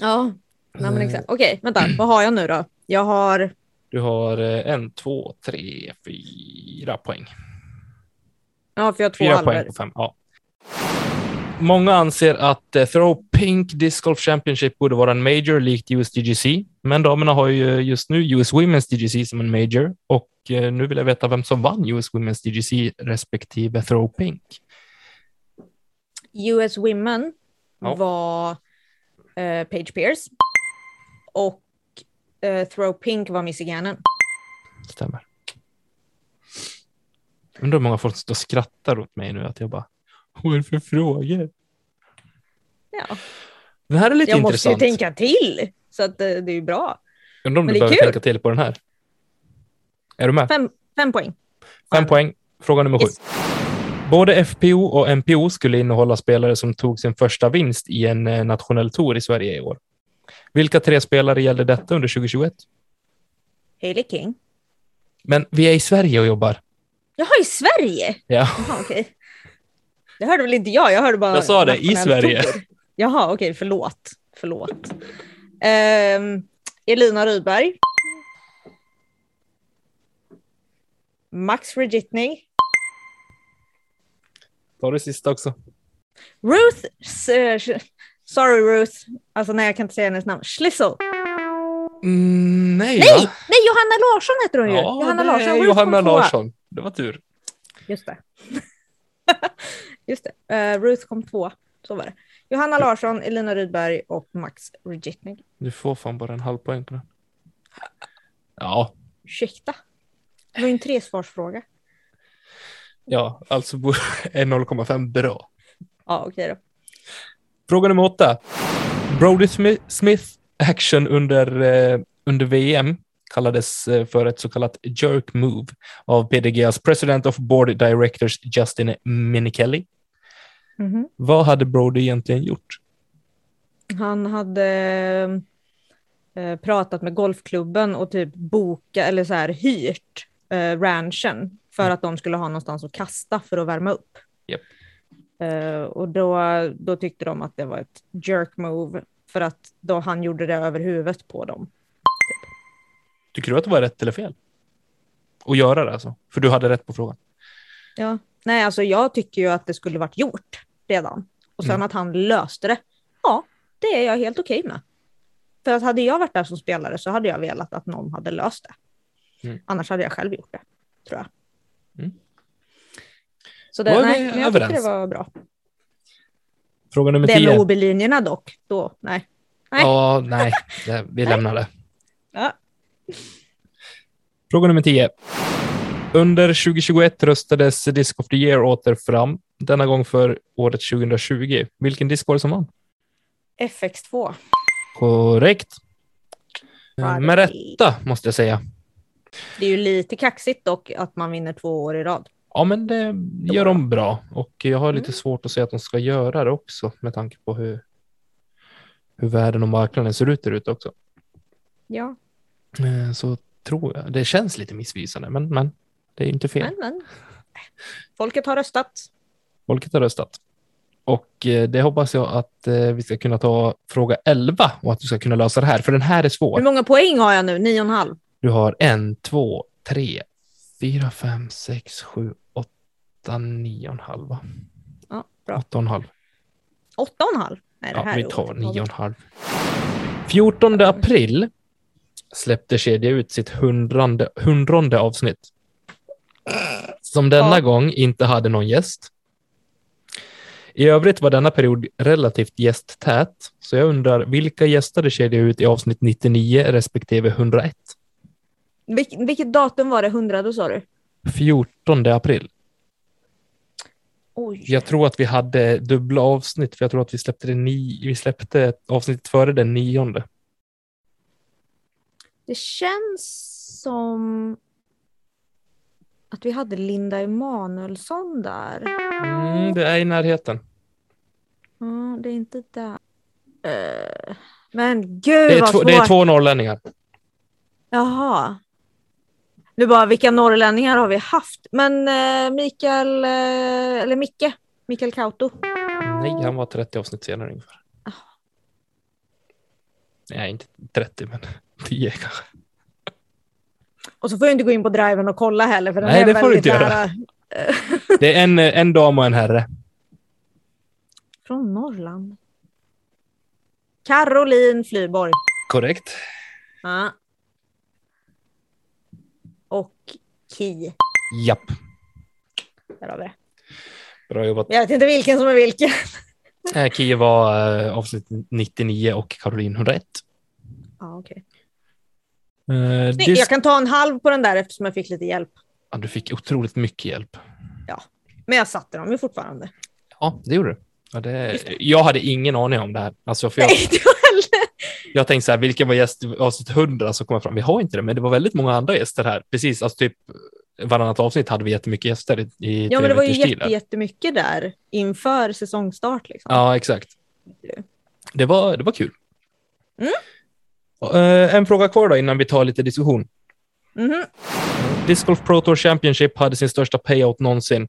E: Ja, nej, men exakt. Okej, vänta, vad har jag nu då? Jag har,
D: Du har eh, en, två, tre, fyra poäng.
E: ja, för jag har två
D: Fyra poäng på fem. Ja. Många anser att eh, Throw Pink Disc Golf Championship borde vara en major likt US DGC, men damerna har ju just nu US Women's DGC som en major och eh, nu vill jag veta vem som vann US Women's DGC respektive Throw Pink.
E: US Women
D: Ja.
E: var eh, Page Pierce och eh, Throw Pink var Missy Gannon.
D: Stämmer. Undrar hur många folk och skrattar åt mig nu att jag bara, vad är det för frågor?
E: Ja,
D: Den här är lite
E: jag måste ju
D: intressant.
E: tänka till så att eh, det är ju bra.
D: Undrar om
E: Men
D: du
E: det
D: behöver
E: kul.
D: tänka till på den här. Är du med?
E: Fem, fem poäng.
D: Fem poäng. Fråga nummer sju.
E: Yes.
D: Både FPO och MPO skulle innehålla spelare som tog sin första vinst i en eh, nationell tour i Sverige i år. Vilka tre spelare gällde detta under 2021?
E: Hailey King.
D: Men vi är i Sverige och jobbar.
E: Jaha, i Sverige?
D: Ja,
E: Jaha, okej. Det hörde väl inte jag, jag hörde bara
D: Jag sa det, i Sverige.
E: tour. Jaha, okej, förlåt. Förlåt. Ehm, Elina Rydberg. Max Regitning.
D: ta det sista också.
E: Ruth, eh, sorry Ruth, alltså nej jag kan inte säga hennes namn, Schlissel.
D: Mm, nej,
E: Nej,
D: va?
E: nej Johanna Larsson heter hon ju.
D: Ja,
E: Johanna
D: det
E: Larsson. Ruth
D: Johanna. Larsson. Det var tur.
E: Just det. [laughs] Just det. Eh, Ruth kom två. Så var det. Johanna Larsson, Elina Rydberg och Max Regitning.
D: Du får fan bara en halv poäng på den. Ja,
E: Ursäkta. Det var ju en tresvarsfråga.
D: ja, alltså [laughs] är 0,5 bra.
E: Ja, okej då.
D: Fråga nummer åtta. Brody Smi- Smith action under, eh, under VM kallades eh, för ett så kallat jerk move av PDGs President of Board Directors Justin Minichelli.
E: Mhm.
D: Vad hade Brody egentligen gjort?
E: Han hade eh, pratat med golfklubben och typ boka eller så här hyrt eh, ranchen för att de skulle ha någonstans att kasta för att värma upp.
D: Japp.
E: Eh, och då, då tyckte de att det var ett jerk move för att då han gjorde det över huvudet på dem.
D: Tycker du att det var rätt eller fel? Att göra det alltså? För du hade rätt på frågan.
E: Ja. Nej, alltså jag tycker ju att det skulle varit gjort redan. Och sen
D: Mm.
E: att han löste det. Ja, det är jag helt okej med. För att hade jag varit där som spelare så hade jag velat att någon hade löst det.
D: Mm.
E: Annars hade jag själv gjort det, tror jag.
D: Mm.
E: Så det, nej, men jag
D: överens.
E: det var bra.
D: Fråga nummer
E: Det med
D: tio.
E: OB-linjerna dock, då, nej. nej.
D: Ja, nej, det, vi [laughs] lämnar det.
E: Ja.
D: Fråga nummer 10. Under 2021 röstades Disc of the Year åter fram, denna gång för året 2020. Vilken disk var det som vann?
E: FX2.
D: Korrekt. Med rätta, måste jag säga.
E: Det är ju lite kaxigt dock att man vinner två år i rad.
D: Ja, men det gör de bra. Och jag har lite
E: Mm.
D: svårt att säga att de ska göra det också, med tanke på hur, hur världen och marknaden ser ut där ute också.
E: Ja,
D: Eh, Så tror jag. Det känns lite missvisande, men, men det är inte fel.
E: men, men. Folket har röstat.
D: Folket har röstat. Och eh, det hoppas jag att eh, vi ska kunna ta fråga 11 och att du ska kunna lösa det här, för den här är
E: Hur
D: svår.
E: många poäng har jag nu? Nio och en halv.
D: Du har en, två, tre, fyra, fem, sex, sju, åtta, nio och en halv. va?
E: Ja, bra.
D: Åtta och en halv.
E: Åtta och en halv. Nej, det
D: Ja,
E: här
D: vi tar nio och en halv. 14 april släppte kedja ut sitt hundrande, hundronde avsnitt. Som denna
E: Ja.
D: gång inte hade någon gäst. I övrigt var denna period relativt gästtät, så jag undrar vilka gästade kedjade ut i avsnitt 99 respektive 101?
E: Vilk, vilket datum var det? 100 då sa du?
D: 14 april.
E: Oj.
D: Jag tror att vi hade dubbla avsnitt, för jag tror att vi släppte, det ni, vi släppte avsnittet före den nionde.
E: Det känns som att vi hade Linda Emanuelsson där.
D: Mm, det är i närheten.
E: Ja, det är inte där. Eh, men gud
D: Det är,
E: vad
D: två,
E: svårt.
D: det är två norrlänningar.
E: Jaha. Nu bara, vilka norrlänningar har vi haft? Men eh, Mikael, eh, eller Micke, Mikael Kauto.
D: Nej, han var 30 avsnitt senare ungefär.
E: Ah.
D: Nej, inte 30, men [laughs] 10 kanske.
E: Och så får jag inte gå in på driven och kolla heller för den
D: Nej,
E: är
D: det får du inte göra. [laughs] Det är en, en dam och en herre.
E: Från Norrland. Caroline Flyborg.
D: Korrekt.
E: Ja. Och Ki.
D: Japp.
E: Där har vi det.
D: Bra jobbat.
E: Jag vet inte vilken som är vilken.
D: Eh, Kia var eh, avsnitt 99 och Caroline 101.
E: Ja, okej.
D: Eh,
E: Snyggt.
D: dis-
E: Jag kan ta en halv på den där eftersom jag fick lite hjälp.
D: ja, du fick otroligt mycket hjälp.
E: Men jag satte dem ju fortfarande.
D: Ja, det gjorde du. Ja, det, jag hade ingen aning om det här. Alltså, för jag,
E: Nej, jag
D: tänkte så här, vilken var gäst i avsnitt 100? Så kom jag fram, vi har inte det, men det var väldigt många andra gäster här. Precis, alltså typ varannat avsnitt hade vi jättemycket gäster i, i
E: Ja, men det var ju jätte, jättemycket där inför säsongstart. Liksom.
D: Ja, exakt. Det var, det var kul.
E: Mm.
D: Eh, en fråga kvar då innan vi tar lite diskussion.
E: Mhm.
D: Disc Golf Pro Tour Championship hade sin största payout någonsin.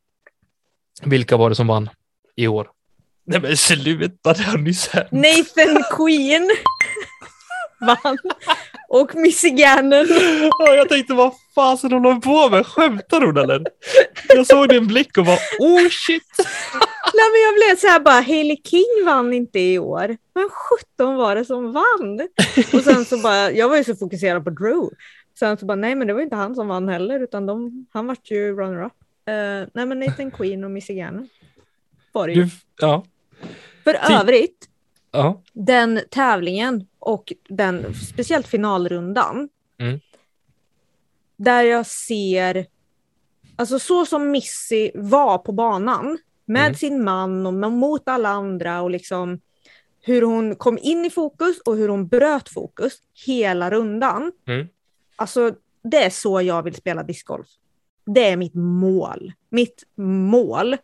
D: Vilka var det som vann i år? Nej men sluta, det har nyss hänt.
E: Nathan Queen vann. Och Missy Gannon.
D: Ja, jag tänkte, vad fasen håller hon på med? Skämtar hon eller? Jag såg din blick och bara, oh shit.
E: Nej, men jag blev så här bara, Hailey King vann inte i år. Men 17 var det som vann? Och sen så bara, jag var ju så fokuserad på Drew. Sen så bara, nej men det var inte han som vann heller, utan de, han vart ju runner-up. Uh, nej men Nathan Queen och Missy Gannon var det ju.
D: Du, ja,
E: För
D: Ti-
E: övrigt,
D: ja.
E: den tävlingen och den, speciellt finalrundan,
D: Mm.
E: där jag ser, alltså så som Missy var på banan med
D: Mm.
E: sin man och mot alla andra och liksom hur hon kom in i fokus och hur hon bröt fokus hela rundan.
D: Mm.
E: Alltså det är så jag vill spela discgolf. Det är mitt mål. Mitt mål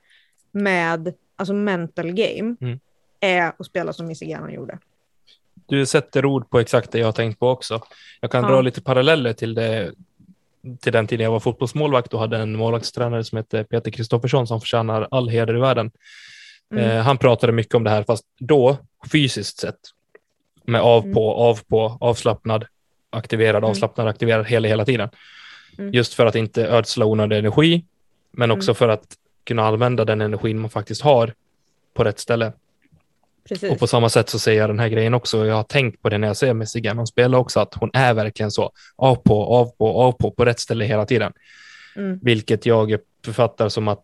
E: med alltså mental game
D: Mm.
E: Är att spela som Missy Gannon gjorde.
D: Du sätter ord på exakt det jag har tänkt på också. Jag kan
E: Ja.
D: dra lite paralleller till, det, till den tiden jag var fotbollsmålvakt och hade en målvaktstränare som hette Peter Kristoffersson som förtjänar all heder i världen.
E: Mm.
D: Eh, han pratade mycket om det här, fast då fysiskt sett. Med av
E: Mm.
D: på, av på, avslappnad, aktiverad,
E: Mm.
D: avslappnad, aktiverad hela, hela tiden.
E: Mm.
D: Just för att inte ödsla onödig energi, men också
E: Mm.
D: för att kunna använda den energin man faktiskt har på rätt ställe.
E: Precis.
D: Och på samma sätt så säger jag den här grejen också. Jag har tänkt på det när jag ser Messi Gannon spela också, att hon är verkligen så av på, av på, av på, på rätt ställe hela tiden.
E: Mm.
D: Vilket jag författar som att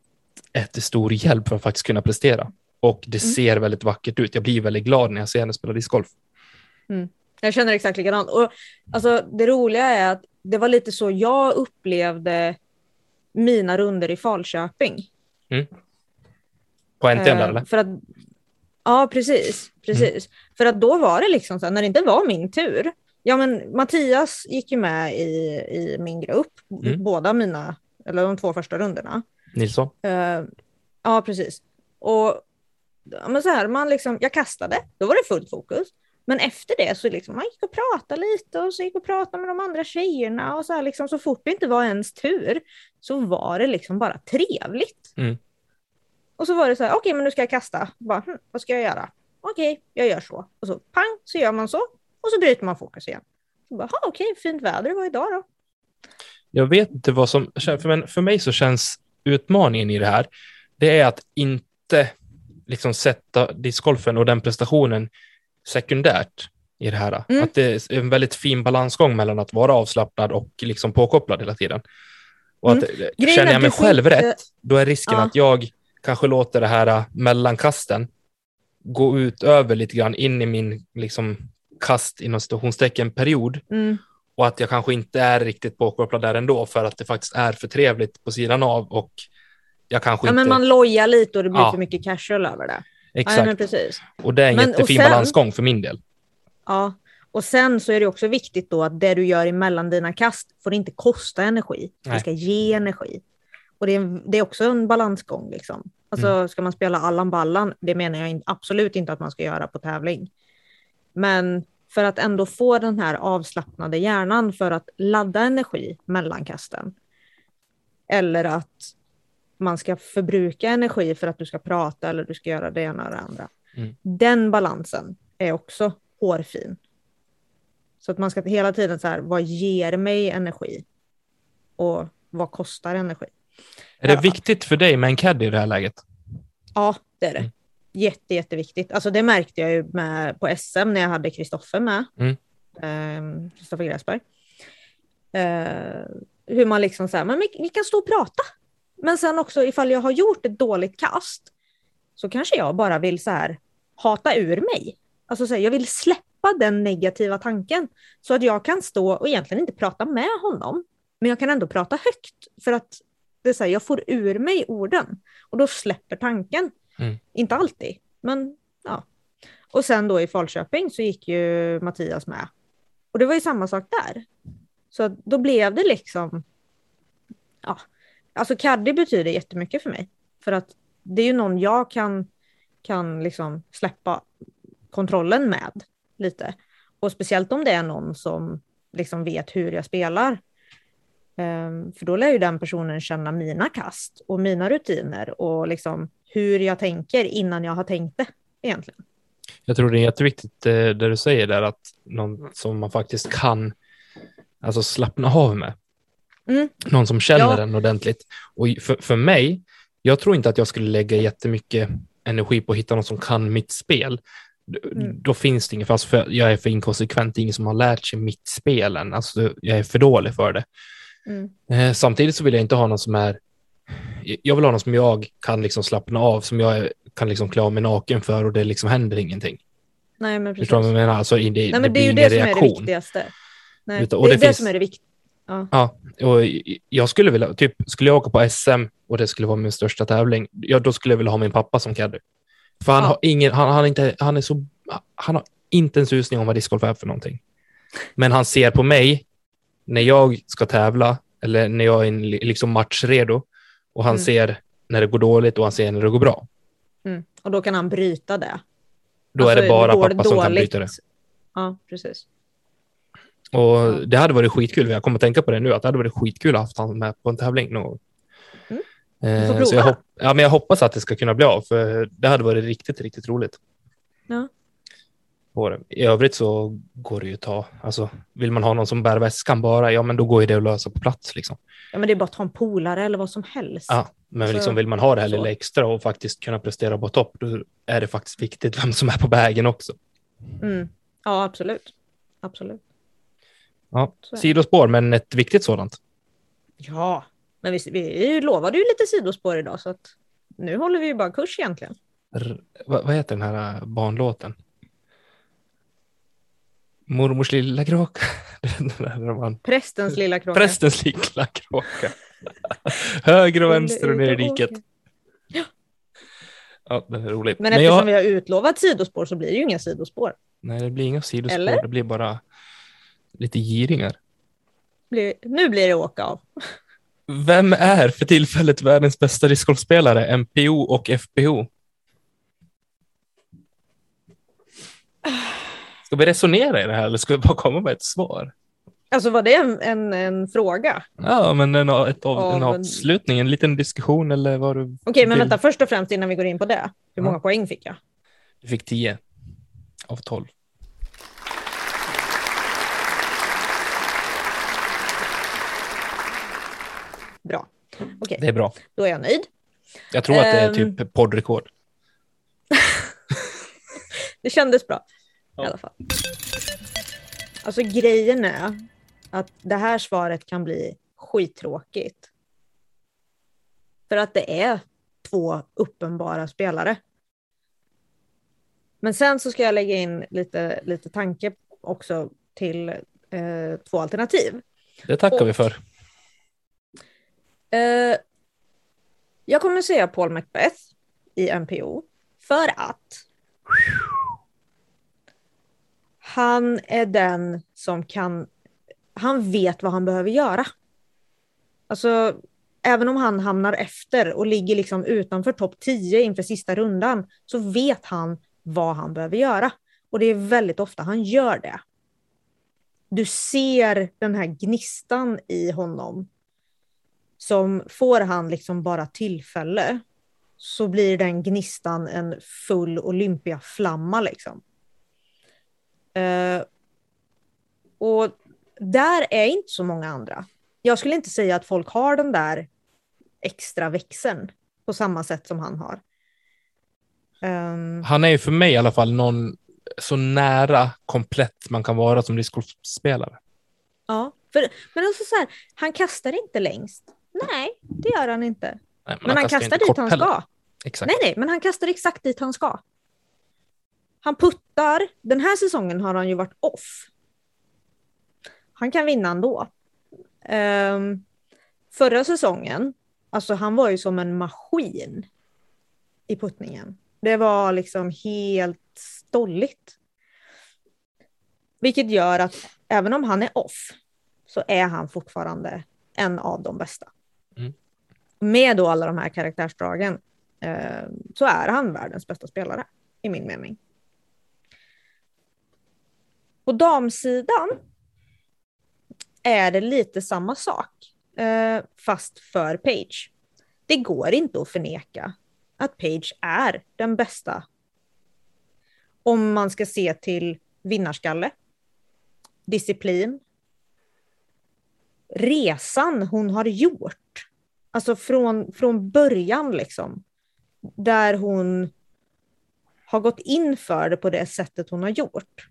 D: är till stor hjälp för att faktiskt kunna prestera. Och det
E: Mm.
D: ser väldigt vackert ut. Jag blir väldigt glad när jag ser henne spela discgolf.
E: Jag känner exakt likadant. Och, alltså, det roliga är att det var lite så jag upplevde mina runder i Falköping.
D: På NTN där
E: Eh,
D: eller?
E: För att, ja, precis. precis. För att då var det liksom så här, när det inte var min tur. Ja, men Mattias gick ju med i, i min grupp,
D: Mm.
E: båda mina, eller de två första rundorna.
D: Nilsson?
E: Eh, ja, precis. Och ja, men så här, man liksom, jag kastade, då var det fullt fokus. Men efter det så liksom, man gick och pratade lite och så gick och pratade med de andra tjejerna och så här, liksom, så fort det inte var ens tur så var det liksom bara trevligt.
D: Mm.
E: Och så var det så här, okej men nu ska jag kasta, bara, hm, vad ska jag göra? Okej, jag gör så. Och så pang, så gör man så och så bryter man fokus igen. Så bara, "Ha, okej, fint väder det var idag då.
D: Jag vet inte vad som... För, men för mig så känns utmaningen i det här, det är att inte liksom sätta discgolfen och den prestationen sekundärt i det här.
E: Mm.
D: Att det är en väldigt fin balansgång mellan att vara avslappnad och liksom påkopplad hela tiden. Och att
E: Mm.
D: Känner jag mig själv
E: inte-
D: rätt, då är risken
E: Ja.
D: att jag kanske låter det här äh, mellankasten gå ut över lite grann in i min liksom, kast inom situationstecken period
E: Mm.
D: och att jag kanske inte är riktigt påkopplad där ändå för att det faktiskt är för trevligt på sidan av och jag kanske
E: Ja,
D: inte...
E: men man lojar lite och det blir
D: Ja.
E: för mycket casual över det.
D: Exakt.
E: Ja.
D: Och det är en
E: Men-
D: jättefin
E: sen-
D: balansgång för min del.
E: Ja, och sen så är det också viktigt då att det du gör emellan dina kast får inte kosta energi. Det
D: Nej.
E: ska ge energi. Och det är, det är också en balansgång liksom. Alltså
D: Mm.
E: ska man spela Allan Ballan, det menar jag in, absolut inte att man ska göra på tävling. Men för att ändå få den här avslappnade hjärnan för att ladda energi mellan kasten. Eller att man ska förbruka energi för att du ska prata eller du ska göra det ena och det andra.
D: Mm.
E: Den balansen är också hårfin. Så att man ska hela tiden så här, vad ger mig energi? Och vad kostar energi?
D: Är det viktigt för dig med en caddy i det här läget?
E: Ja, det är det.
D: Mm.
E: Jätte, jätteviktigt. Alltså det märkte jag ju med, på SM när jag hade Kristoffer med.
D: Mm.
E: Ehm, Kristoffer Gräsberg. Eh, hur man liksom här, men vi, vi kan stå och prata. Men sen också ifall jag har gjort ett dåligt kast så kanske jag bara vill så här hata ur mig. Alltså så här, jag vill släppa den negativa tanken så att jag kan stå och egentligen inte prata med honom. Men jag kan ändå prata högt för att det är så här, jag får ur mig orden och då släpper tanken.
D: Mm.
E: Inte alltid, men ja. Och sen då i Falköping så gick ju Mattias med. Och det var ju samma sak där. Så då blev det liksom, ja, alltså caddy betyder jättemycket för mig. För att det är ju någon jag kan, kan liksom släppa kontrollen med lite. Och speciellt om det är någon som liksom vet hur jag spelar. Ehm, för då lär ju den personen känna mina kast och mina rutiner och liksom hur jag tänker innan jag har tänkt det egentligen.
D: Jag tror det är jätteviktigt eh, det du säger där, att någon som man faktiskt kan alltså slappna av med.
E: Mm.
D: Någon som känner
E: Ja.
D: den ordentligt. Och för, för mig, jag tror inte att jag skulle lägga jättemycket energi på att hitta någon som kan mitt spel.
E: Mm.
D: Då finns det inget, fast för jag är för inkonsekvent, det är ingen som har lärt sig mitt spel än. Alltså, jag är för dålig för det.
E: Mm.
D: Eh, samtidigt så vill jag inte ha någon som är jag vill ha någon som jag kan liksom slappna av, som jag kan liksom klä av mig naken för och det liksom händer ingenting.
E: Nej, men precis.
D: Förstår du vad jag menar? Alltså, det,
E: Nej,
D: det
E: men det är ju det
D: ingen
E: som är det
D: reaktion.
E: viktigaste. Nej,
D: Utan-
E: det är
D: det finns-
E: som är det viktiga. Ja.
D: Ja, och jag skulle vilja, typ, skulle jag åka på SM och det skulle vara min största tävling, ja, då skulle jag vilja ha min pappa som caddy. För han
E: Ja.
D: har ingen, han, han, inte, han är så, han har inte en susning om vad discgolf är för någonting. Men han ser på mig när jag ska tävla eller när jag är liksom matchredo och han
E: Mm.
D: ser när det går dåligt och han ser när det går bra.
E: Mm. Och då kan han bryta det.
D: Då är det
E: Alltså,
D: bara pappa som kan
E: dåligt-
D: bryta det.
E: Ja, precis.
D: Och det hade varit skitkul, jag kommer att tänka på det nu, att det hade varit skitkul att ha haft honom med på en tävling någon gång.
E: Mm.
D: Eh, så jag, ja, men jag hoppas att det ska kunna bli av, för det hade varit riktigt, riktigt roligt.
E: Ja.
D: På det. I övrigt så går det ju att ta, alltså vill man ha någon som bär väskan bara, ja men då går ju det att lösa på plats liksom.
E: Ja, men det är bara att ta en polare eller vad som helst.
D: Ja, men
E: Så-
D: liksom vill man ha det här
E: så.
D: lilla extra och faktiskt kunna prestera på topp, då är det faktiskt viktigt vem som är på vägen också.
E: Mm. Ja, absolut. Absolut.
D: Ja, sidospår, men ett viktigt sådant.
E: Ja, men vi, vi lovade ju lite sidospår idag så att nu håller vi ju bara kurs egentligen.
D: R- vad, vad heter den här äh, barnlåten? Mormors lilla kråka. [laughs] Man-
E: Prästens lilla kråka.
D: Prästens lilla kråka. [laughs] Höger och vänster och ner i diket.
E: åker.
D: Ja, den är rolig.
E: Men
D: Men
E: eftersom
D: jag,
E: vi har utlovat sidospår så blir det ju inga sidospår.
D: Nej, det blir inga sidospår.
E: Eller?
D: Det blir bara lite giringar.
E: Blir, nu blir det åka av.
D: Vem är för tillfället världens bästa discgolfspelare, MPO och FPO? Ska vi resonera i det här eller ska vi bara komma med ett svar?
E: Alltså var det en, en, en fråga?
D: Ja, men en, ett av, en
E: men-
D: avslutning, en liten diskussion eller vad du
E: Okej, men
D: vill.
E: vänta först och främst innan vi går in på det. Hur
D: Ja.
E: många poäng fick jag?
D: Du fick 10 av 12.
E: Bra. Okej,
D: Det är bra.
E: då är jag nöjd.
D: Jag tror att det är
E: Ehm.
D: typ poddrekord. [laughs]
E: Det kändes bra
D: Ja.
E: i alla fall. Alltså grejen är att det här svaret kan bli skittråkigt. För att det är två uppenbara spelare. Men sen så ska jag lägga in lite, lite tanke också till eh, två alternativ.
D: Det tackar
E: Och-
D: vi för.
E: Eh, jag kommer säga Paul Macbeth i NPO för att han är den som kan, han vet vad han behöver göra. Alltså, även om han hamnar efter och ligger liksom utanför topp 10 inför sista rundan så vet han vad han behöver göra. Och det är väldigt ofta han gör det. Du ser den här gnistan i honom som får han liksom bara tillfälle så blir den gnistan en full Olympiaflamma liksom. Eh, och där är inte så många andra. Jag skulle inte säga att folk har den där extra växeln på samma sätt som han har. Ehm,
D: Han är ju för mig i alla fall någon så nära komplett man kan vara som discgolfspelare.
E: ja, för, men alltså så här, han kastar inte längst. Nej, det gör han inte.
D: Nej,
E: Men han kastar
D: inte
E: dit
D: kort
E: han
D: heller.
E: ska.
D: Exakt.
E: Nej, nej, men han kastar exakt dit han ska. Han puttar. Den här säsongen har han ju varit off. Han kan vinna ändå. Um, förra säsongen, alltså han var ju som en maskin i puttningen. Det var liksom helt stolligt. Vilket gör att även om han är off så är han fortfarande en av de bästa.
D: Mm.
E: Med då alla de här karaktärsdragen eh, så är han världens bästa spelare i min mening. På damsidan är det lite samma sak, eh, fast för Page. Det går inte att förneka att Page är den bästa. Om man ska se till vinnarskalle, disciplin, resan hon har gjort. Alltså från, från början liksom. Där hon har gått in för det på det sättet hon har gjort.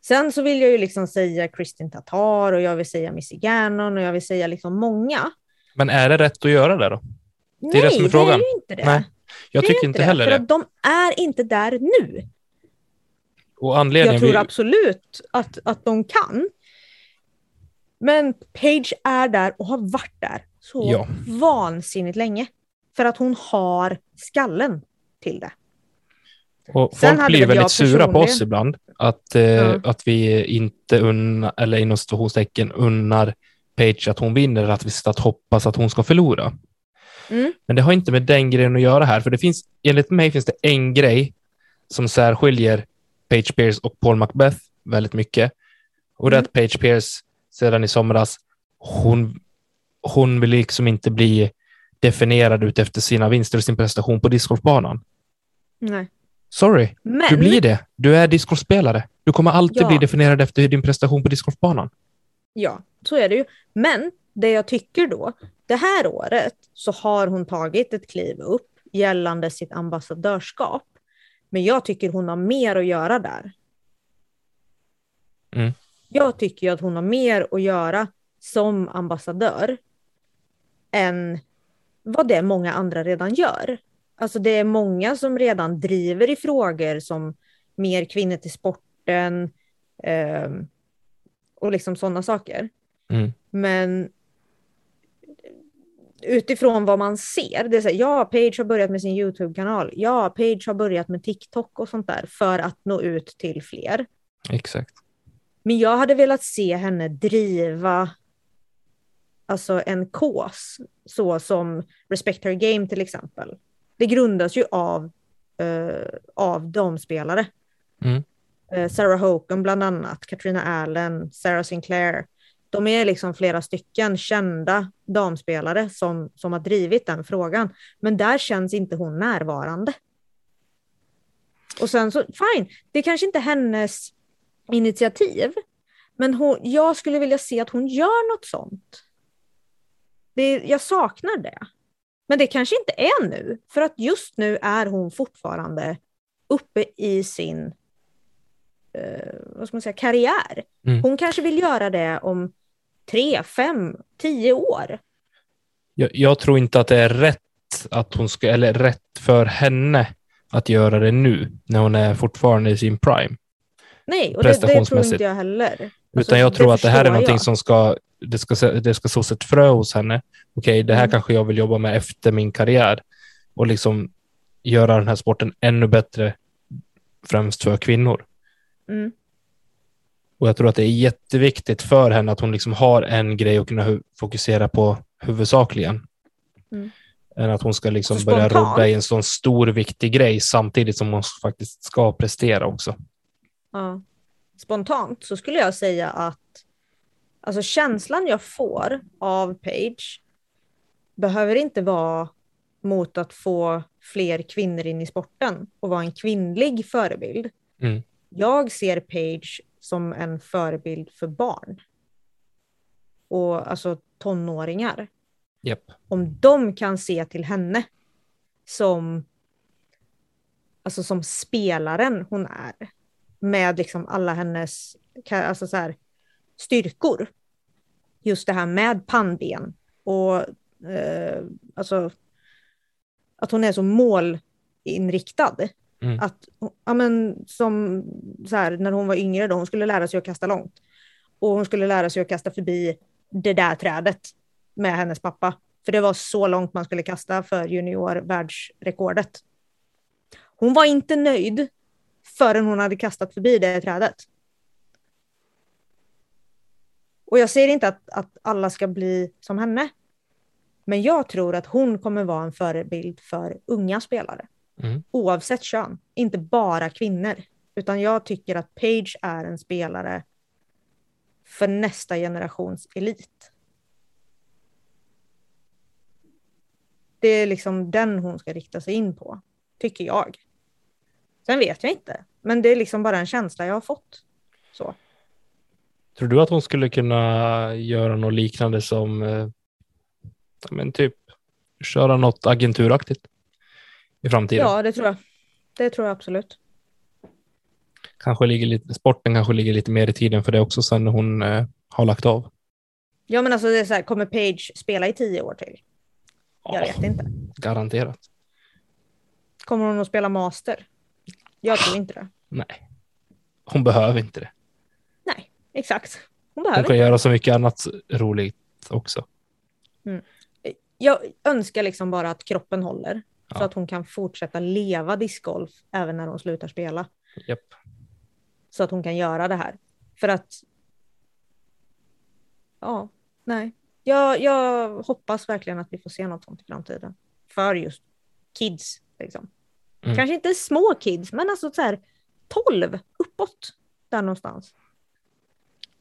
E: Sen så vill jag ju liksom säga Kristin Tatar och jag vill säga Missy Gannon och jag vill säga liksom många.
D: Men är det rätt att göra det då?
E: Nej,
D: är det som är
E: det
D: frågan.
E: är ju inte det.
D: Nej, Jag
E: det
D: tycker inte
E: det,
D: heller
E: för
D: det.
E: att de är inte där nu.
D: Och anledningen...
E: Jag tror
D: vi-
E: absolut att, att de kan. Men Page är där och har varit där så
D: Ja.
E: vansinnigt länge. För att hon har skallen till det.
D: Och
E: Sen
D: folk blir
E: väl
D: väldigt sura på oss ibland. Att, eh,
E: Ja.
D: att vi inte unnar, eller inom situationstecken unnar Page att hon vinner, att vi ska att hoppas att hon ska förlora.
E: Mm.
D: Men det har inte med den grejen att göra här, för det finns, enligt mig finns det en grej som särskiljer Page Pierce och Paul Macbeth väldigt mycket. Och det är
E: Mm.
D: att Page Pierce sedan i somras, hon, hon vill liksom inte bli definierad ut efter sina vinster och sin prestation på discgolfbanan.
E: Nej.
D: Sorry,
E: Men,
D: du blir det. Du är discgolfspelare. Du kommer alltid
E: Ja.
D: bli definierad efter din prestation på discgolfbanan.
E: Ja, så är det ju. Men det jag tycker då, det här året så har hon tagit ett kliv upp gällande sitt ambassadörskap. Men jag tycker hon har mer att göra där.
D: Mm.
E: Jag tycker att hon har mer att göra som ambassadör än vad det många andra redan gör. Alltså det är många som redan driver i frågor som mer kvinnor till sporten ehm, och liksom sådana saker.
D: Mm.
E: Men utifrån vad man ser, det är så här, ja, Page har börjat med sin YouTube-kanal, ja, Page har börjat med TikTok och sånt där för att nå ut till fler.
D: Exakt.
E: Men jag hade velat se henne driva alltså en kås, så som Respect Her Game till exempel. Det grundas ju av, eh, av damspelare.
D: Mm.
E: Eh, Sarah Hogan bland annat, Katrina Allen, Sarah Sinclair. De är liksom flera stycken kända damspelare som, som har drivit den frågan. Men där känns inte hon närvarande. Och sen så, fine, det är kanske inte hennes initiativ. Men hon, jag skulle vilja se att hon gör något sånt. Det, jag saknar det. Men det kanske inte är nu, för att just nu är hon fortfarande uppe i sin eh, vad ska man säga, karriär.
D: Mm.
E: Hon kanske vill göra det om tre, fem, tio år.
D: Jag, jag tror inte att det är rätt att hon ska, eller rätt för henne att göra det nu när hon är fortfarande i sin prime.
E: Nej, och det, det tror inte jag heller. Alltså,
D: Utan jag tror att det här är någonting
E: jag.
D: som ska, det ska, det ska sås ett frö hos henne. Okej, det här
E: Mm.
D: kanske jag vill jobba med efter min karriär och liksom göra den här sporten ännu bättre, främst för kvinnor.
E: Mm.
D: Och jag tror att det är jätteviktigt för henne att hon liksom har en grej att kunna fokusera på huvudsakligen.
E: Mm.
D: Än att hon ska liksom börja rodda i en sån stor viktig grej samtidigt som hon faktiskt ska prestera också.
E: Ja. Spontant så skulle jag säga att alltså känslan jag får av Page behöver inte vara mot att få fler kvinnor in i sporten och vara en kvinnlig förebild.
D: Mm.
E: Jag ser Page som en förebild för barn. Och alltså tonåringar.
D: Japp.
E: Om de kan se till henne som alltså som spelaren hon är med liksom alla hennes alltså så här, styrkor. Just det här med pannben och eh, alltså att hon är så målinriktad.
D: Mm.
E: Att, ja men som så här, när hon var yngre då, hon skulle lära sig att kasta långt. Och hon skulle lära sig att kasta förbi det där trädet med hennes pappa. För det var så långt man skulle kasta för junior-världsrekordet. Hon var inte nöjd förrän hon hade kastat förbi det trädet. Och jag säger inte att, att alla ska bli som henne. Men jag tror att hon kommer vara en förebild för unga spelare.
D: Mm.
E: Oavsett kön, inte bara kvinnor. Utan jag tycker att Page är en spelare för nästa generations elit. Det är liksom den hon ska rikta sig in på, tycker jag. Sen vet jag inte, men det är liksom bara en känsla jag har fått. Så.
D: Tror du att hon skulle kunna göra något liknande som eh, men typ köra något agenturaktigt i framtiden?
E: Ja, det tror jag. Det tror jag absolut.
D: Kanske ligger lite, sporten kanske ligger lite mer i tiden för det också sen när hon eh, har lagt av.
E: Ja, men alltså det är så här, kommer Page spela i tio år till? Jag
D: Ja,
E: vet inte.
D: Garanterat.
E: Kommer hon att spela master? Jag tror inte det.
D: Nej, hon behöver inte det.
E: Nej, exakt. Hon
D: Hon
E: behöver
D: kan
E: inte.
D: göra så mycket annat roligt också.
E: Jag önskar liksom bara att kroppen håller. Så
D: Ja.
E: att hon kan fortsätta leva discgolf även när hon slutar spela.
D: Japp.
E: Så att hon kan göra det här. För att... Ja, nej. Jag, jag hoppas verkligen att vi får se något sånt i framtiden. För just kids. Liksom.
D: Mm.
E: Kanske inte små kids, men alltså så här 12 uppåt. Där någonstans.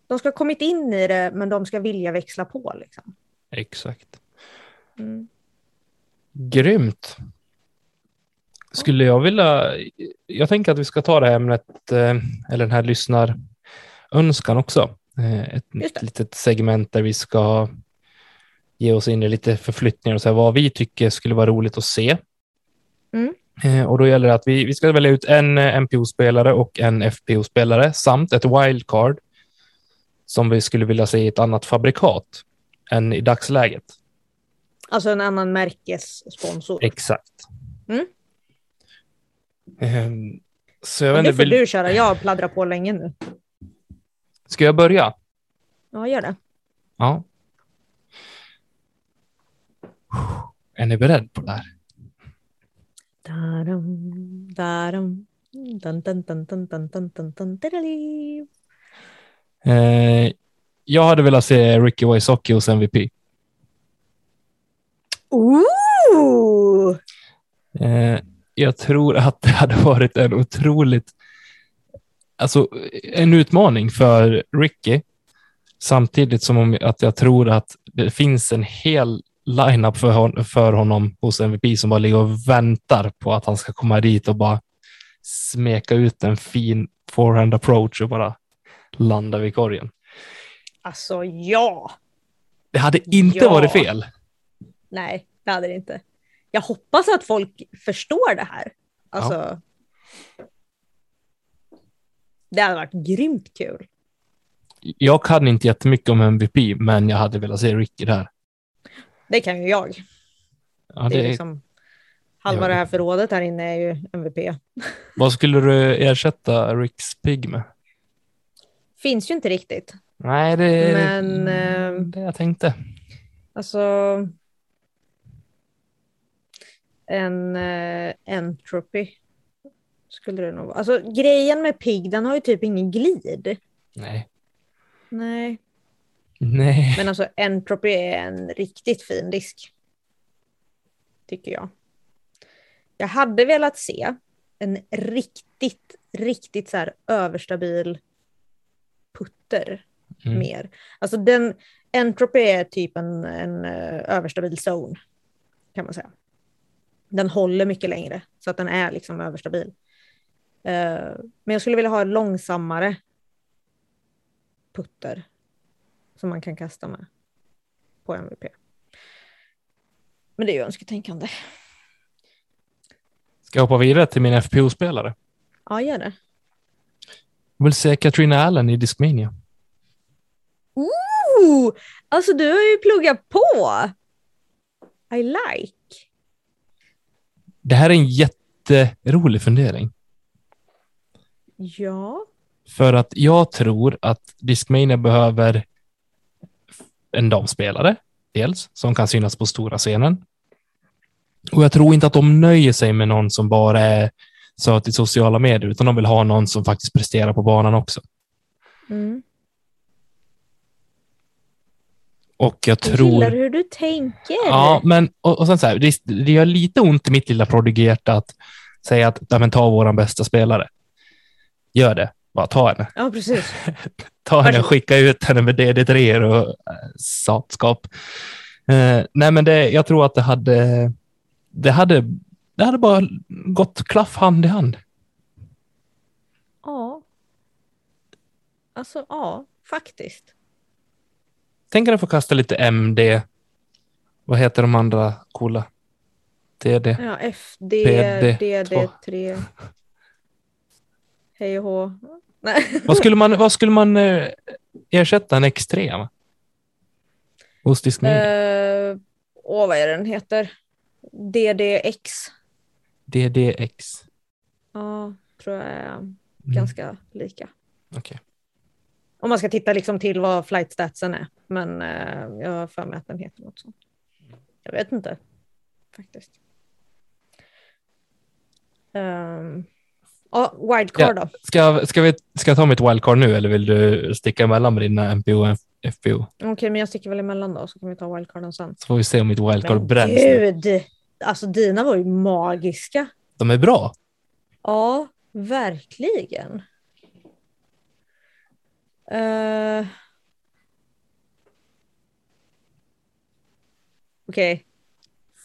E: De ska ha kommit in i det, men de ska vilja växla på. Liksom.
D: Exakt.
E: Mm.
D: Grymt. Skulle jag vilja... Jag tänker att vi ska ta det här ämnet, eh, eller den här lyssnarönskan också. Eh, Ett litet segment där vi ska ge oss in i lite förflyttningar och så här, vad vi tycker skulle vara roligt att se.
E: Mm.
D: Eh, Och då gäller det att vi, vi ska välja ut en eh, MPO-spelare och en FPO-spelare samt ett wildcard som vi skulle vilja se i ett annat fabrikat än i dagsläget.
E: Alltså en annan märkessponsor.
D: Exakt.
E: Mm.
D: Ehm, Så jag
E: nu får
D: vill,
E: du köra, jag har pladdrat på länge nu.
D: ska jag börja?
E: Ja, gör det.
D: Ja. Är ni beredd på det här?
E: Darum, darum. Dun, dun, dun, dun, dun, dun, dun, dun,
D: eh, jag hade velat se Ricky Wysocki hos MVP.
E: Ooh!
D: Eh, jag tror att det hade varit en otroligt, alltså en utmaning för Ricky, samtidigt som att jag tror att det finns en hel lineup för, hon, för honom hos MVP som bara ligger och väntar på att han ska komma dit och bara smeka ut en fin forehand approach och bara landa vid korgen.
E: Alltså ja!
D: Det hade inte
E: Ja.
D: varit fel.
E: Nej, det hade det inte. Jag hoppas att folk förstår det här. Alltså. Det hade varit grymt kul.
D: Jag kan inte jättemycket om MVP, men jag hade velat se Ricky där.
E: Det kan ju jag.
D: Ja,
E: det
D: det
E: är liksom, halva
D: Ja.
E: det här förrådet här inne är ju MVP.
D: Vad skulle du ersätta Ricks Pig med?
E: Finns ju inte riktigt.
D: Nej, det är
E: Men, eh,
D: det jag tänkte.
E: Alltså en eh, entropy skulle det nog vara. Alltså grejen med pigg, den har ju typ ingen glid.
D: Nej.
E: Nej,
D: Nej.
E: men alltså entropy är en riktigt fin disk. Tycker jag. Jag hade velat se en riktigt, riktigt så här överstabil putter
D: Mm.
E: mer. Alltså den, entropy är typ en, en eh, överstabil zone kan man säga. Den håller mycket längre så att den är liksom överstabil. Eh, men jag skulle vilja ha en långsammare putter som man kan kasta med på MVP. Men det är ju önsketänkande.
D: Ska jag hoppa vidare till min FPO-spelare?
E: Ja, gör det.
D: Jag vill se Katrina Allen i Discmania.
E: Ooh, alltså du har ju pluggat på. I like.
D: Det här är en jätterolig fundering.
E: Ja.
D: För att jag tror att Discmania behöver en damspelare, dels, som kan synas på stora scenen. Och jag tror inte att de nöjer sig med någon som bara är söt i sociala medier, utan de vill ha någon som faktiskt presterar på banan också.
E: Mm.
D: Och jag
E: Jag
D: tror...
E: gillar hur du tänker.
D: Ja, men och, och sen så här, det, det gör lite ont i mitt lilla prodigerhjärta att säga att ja, men ta våran bästa spelare. Gör det. Bara ta henne.
E: Ja, precis. [laughs]
D: Ta henne skicka ut henne med DD3 och äh, satskap. Eh, nej, men det, jag tror att det hade, det hade, det hade bara gått klaff hand i hand.
E: Ja. Alltså, ja, faktiskt.
D: Tänk att få kasta lite MD. Vad heter de andra coola? TD.
E: Ja, FD,
D: PD,
E: DD3. Hej och hå. Nej.
D: Vad skulle man, vad skulle man eh, ersätta en extrem? Hos Discmania?
E: Eh, åh, vad är den heter? DDX.
D: DDX.
E: Ja, tror jag är
D: Mm.
E: ganska lika.
D: Okej.
E: Om man ska titta liksom till vad flight statsen är. Men eh, jag har för mig att den heter något sånt. Jag vet inte. Faktiskt. Um, ja, wildcard då.
D: Ska, ska, vi, ska jag ta mitt wildcard nu eller vill du sticka emellan med dina MPO och FPO?
E: Okej, men jag sticker väl emellan då så kan vi ta wildcarden sen.
D: Så får vi se om mitt wildcard
E: Men
D: bränns. nu.
E: gud! Alltså dina var ju magiska.
D: De är bra.
E: Ja, verkligen. Eh. Okej.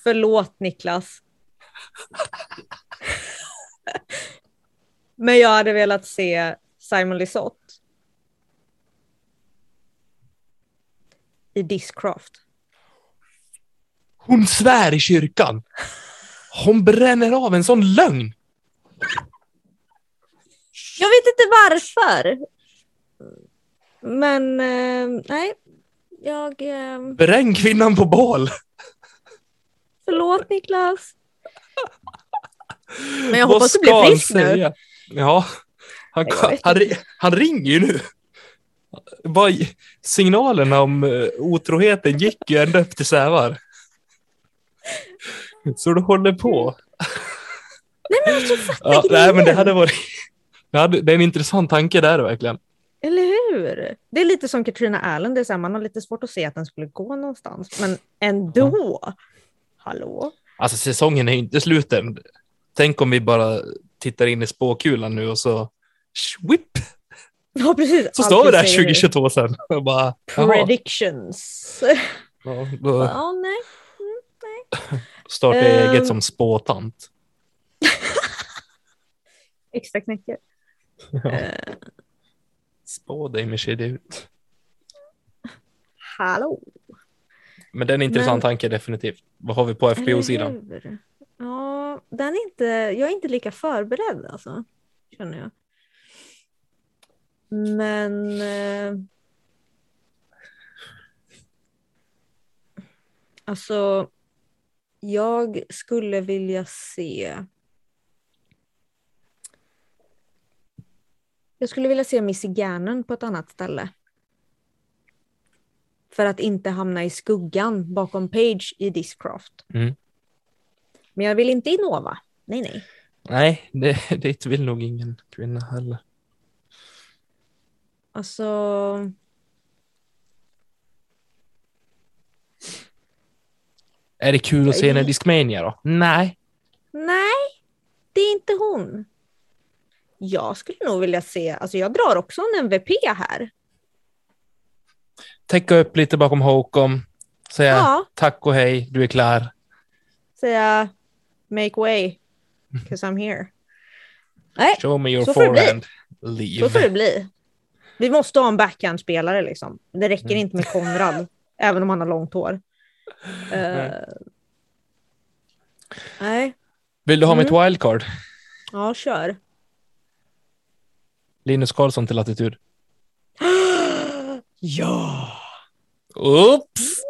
E: Förlåt Niklas. [laughs] Men jag hade velat se Simon Lisotte. I Discraft.
D: Hon svär i kyrkan. Hon bränner av en sån lögn.
E: Jag vet inte varför. Men eh, nej, jag... Eh,
D: Bränn kvinnan på bål.
E: förlåt Niklas. [laughs] Men jag
D: Vad
E: hoppas du blir frisk nu.
D: Ja, han, han, han ringer ju nu. Bara, signalerna om eh, otroheten gick ju ända upp till Sävar. Så du håller på.
E: Nej men alltså fatta
D: Ja,
E: grejen.
D: nej, men det hade varit... Det, hade, det är en intressant tanke där verkligen.
E: Eller hur? Det är lite som Katrina Allen, det är så här, man har lite svårt att se att den skulle gå någonstans. Men ändå. Hallå?
D: Alltså säsongen är inte slut än. Tänk om vi bara tittar in i spåkulan nu och så... Swip!
E: Ja precis.
D: Så står vi där
E: säger nu.
D: 2022 sen. Och bara,
E: Predictions.
D: ja, då
E: Ja, nej.
D: startar jag
E: Ehm.
D: eget som spåtant. [laughs]
E: Extra knäcker. Eh,
D: Spå dig med ut.
E: hallå?
D: Men det är en intressant
E: Men-
D: tanke definitivt. Vad har vi på
E: Eller
D: FPO-sidan?
E: Ja, den är inte, jag är inte lika förberedd alltså, känner jag. Men... Eh, alltså... Jag skulle vilja se... Jag skulle vilja se Missy Gannon på ett annat ställe. För att inte hamna i skuggan bakom Page i Discraft.
D: Mm.
E: Men jag vill inte i Nova. Nej, nej.
D: Nej, det, det vill nog ingen kvinna heller.
E: Alltså...
D: Är det kul att se henne i Discmania då? Nej.
E: Nej, det är inte hon. Jag skulle nog vilja se, alltså jag drar också en MVP här.
D: Täcka upp lite bakom Håkom. Säga
E: Ja.
D: tack och hej, du är klar.
E: Säga make way, [laughs] cause I'm here. Nej,
D: Show me your
E: Så
D: forehand.
E: så får det
D: Leave.
E: bli. Vi måste ha en backhand-spelare liksom. Det räcker
D: Mm.
E: inte med Konrad, [laughs] även om han har långt hår. Eh, nej,
D: Vill du ha
E: Mm.
D: mitt wildcard?
E: ja kör.
D: Linus Karlsson till latitud. [gasps]
E: ja!
D: Oops!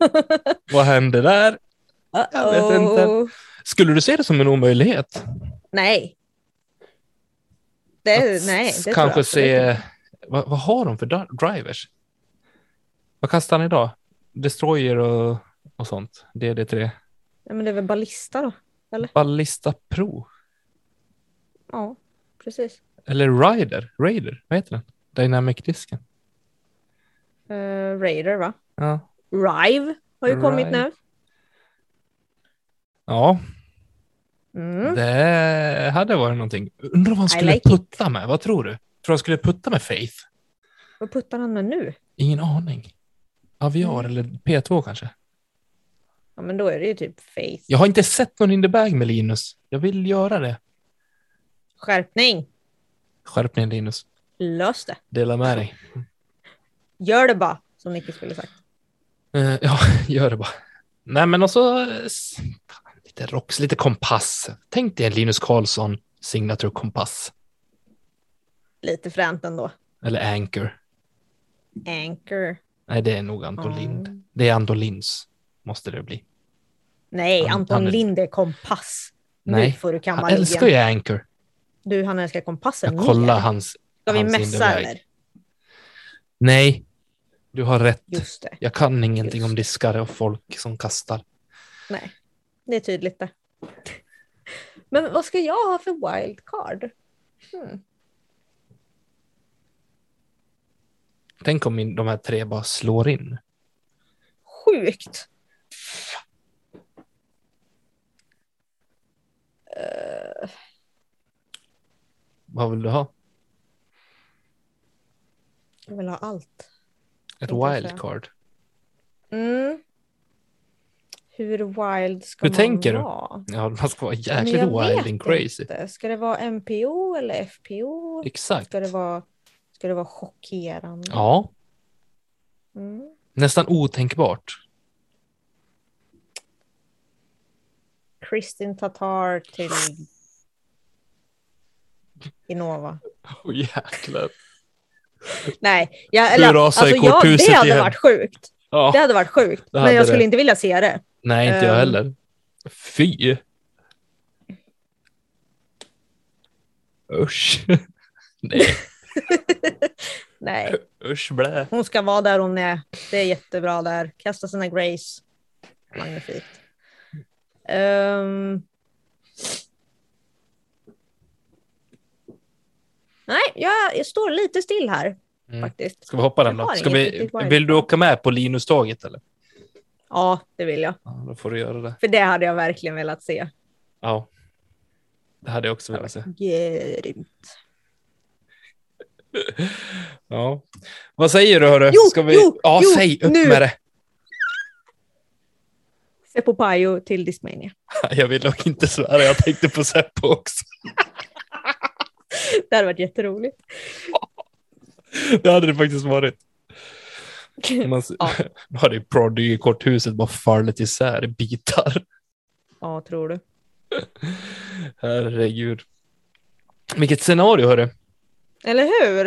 D: [laughs] Vad hände där? Jag vet inte. Skulle du se det som en omöjlighet?
E: Nej. Det,
D: Att
E: nej, det
D: Kanske se... Vad, vad har de för dri- drivers? Vad kastar han idag? Destroyer och, och sånt. DD3.
E: Ja, men det är väl ballista då?
D: Ballista Pro.
E: Ja, precis.
D: Eller Rider. Raider. Vad heter den? Dynamic-disken.
E: Uh, Raider va?
D: Ja.
E: Rive har ju kommit
D: Rive.
E: nu.
D: Ja,
E: Mm.
D: det hade varit någonting. Undrar vad han skulle
E: like it.
D: putta med. Vad tror du? Tror du han skulle putta med Faith?
E: Vad puttar han med nu?
D: Ingen aning. Aviar
E: Mm.
D: eller P2 kanske?
E: Ja, men då är det ju typ Faith.
D: Jag har inte sett någon in the bag med Linus. Jag vill göra det.
E: Skärpning!
D: Skärpning Linus.
E: Lös det.
D: Dela med dig. [laughs]
E: Gör det bara, som Nicke skulle sagt.
D: Eh, ja, [laughs] gör det bara. Nej, men också fan, lite rocks, lite kompass. Tänk dig en Linus Karlsson signature kompass.
E: Lite fränt ändå.
D: Eller Anchor.
E: Anchor.
D: Nej, det är nog Anton
E: Mm.
D: Lind. Det är Anton Linds, måste det bli.
E: Nej, Anton
D: är-
E: Lind är kompass.
D: Nej,
E: du
D: Han älskar ju. Anchor.
E: Du, han älskar kompassen
D: Jag kollar hans...
E: Ska vi
D: Hindenburg.
E: eller?
D: Nej, du har rätt. Jag kan ingenting om diskare och folk som kastar.
E: Nej, det är tydligt det. Men vad ska jag ha för wildcard? Hmm.
D: Tänk om min, de här tre bara slår in.
E: Sjukt. Eh,
D: Vad vill du ha?
E: jag vill ha allt.
D: Ett wildcard?
E: Mm. Hur wild ska
D: Hur
E: man
D: tänker du?
E: vara?
D: Ja, man ska vara jäkligt wild and crazy.
E: Inte. Ska det vara MPO eller FPO?
D: Exakt.
E: Ska det vara, ska det vara chockerande?
D: Ja,
E: Mm.
D: nästan otänkbart.
E: Kristin Tatar till Innova. [laughs]
D: Åh jäklar.
E: Nej, jag, eller, alltså, jag, det hade
D: igen.
E: varit sjukt.
D: Ja,
E: Det hade varit sjukt. Men jag skulle
D: det.
E: inte vilja se det.
D: Nej, inte jag
E: Ehm.
D: heller. Fy. Usch. [laughs] nej, [laughs]
E: Nej,
D: usch blä.
E: hon ska vara där hon är. Det är jättebra där. Kasta sina Grace. Magnifikt. Ehm. Nej, jag, jag står lite still här
D: Mm.
E: faktiskt.
D: Ska vi hoppa den då? Ska vi, vill du åka med på Linus-tåget eller?
E: Ja, det vill jag.
D: Ja, då får du göra det.
E: För det hade jag verkligen velat se.
D: Ja. Det hade jag också velat se.
E: Grymt. [laughs]
D: Ja. Vad säger du hörru?
E: Jo,
D: Ska vi...
E: jo,
D: ja,
E: jo,
D: säg upp
E: nu.
D: med det.
E: Seppo Pajo till Discmania. [laughs]
D: Jag vill nog inte svära, jag tänkte på Seppo också. [laughs]
E: Det hade varit jätteroligt.
D: Det hade det faktiskt varit. Man,
E: Ja. [laughs]
D: Hade Prodigy i korthuset bara fallit isär i bitar.
E: Ja, tror du. [laughs]
D: Herregud. Vilket scenario hörru.
E: Eller hur?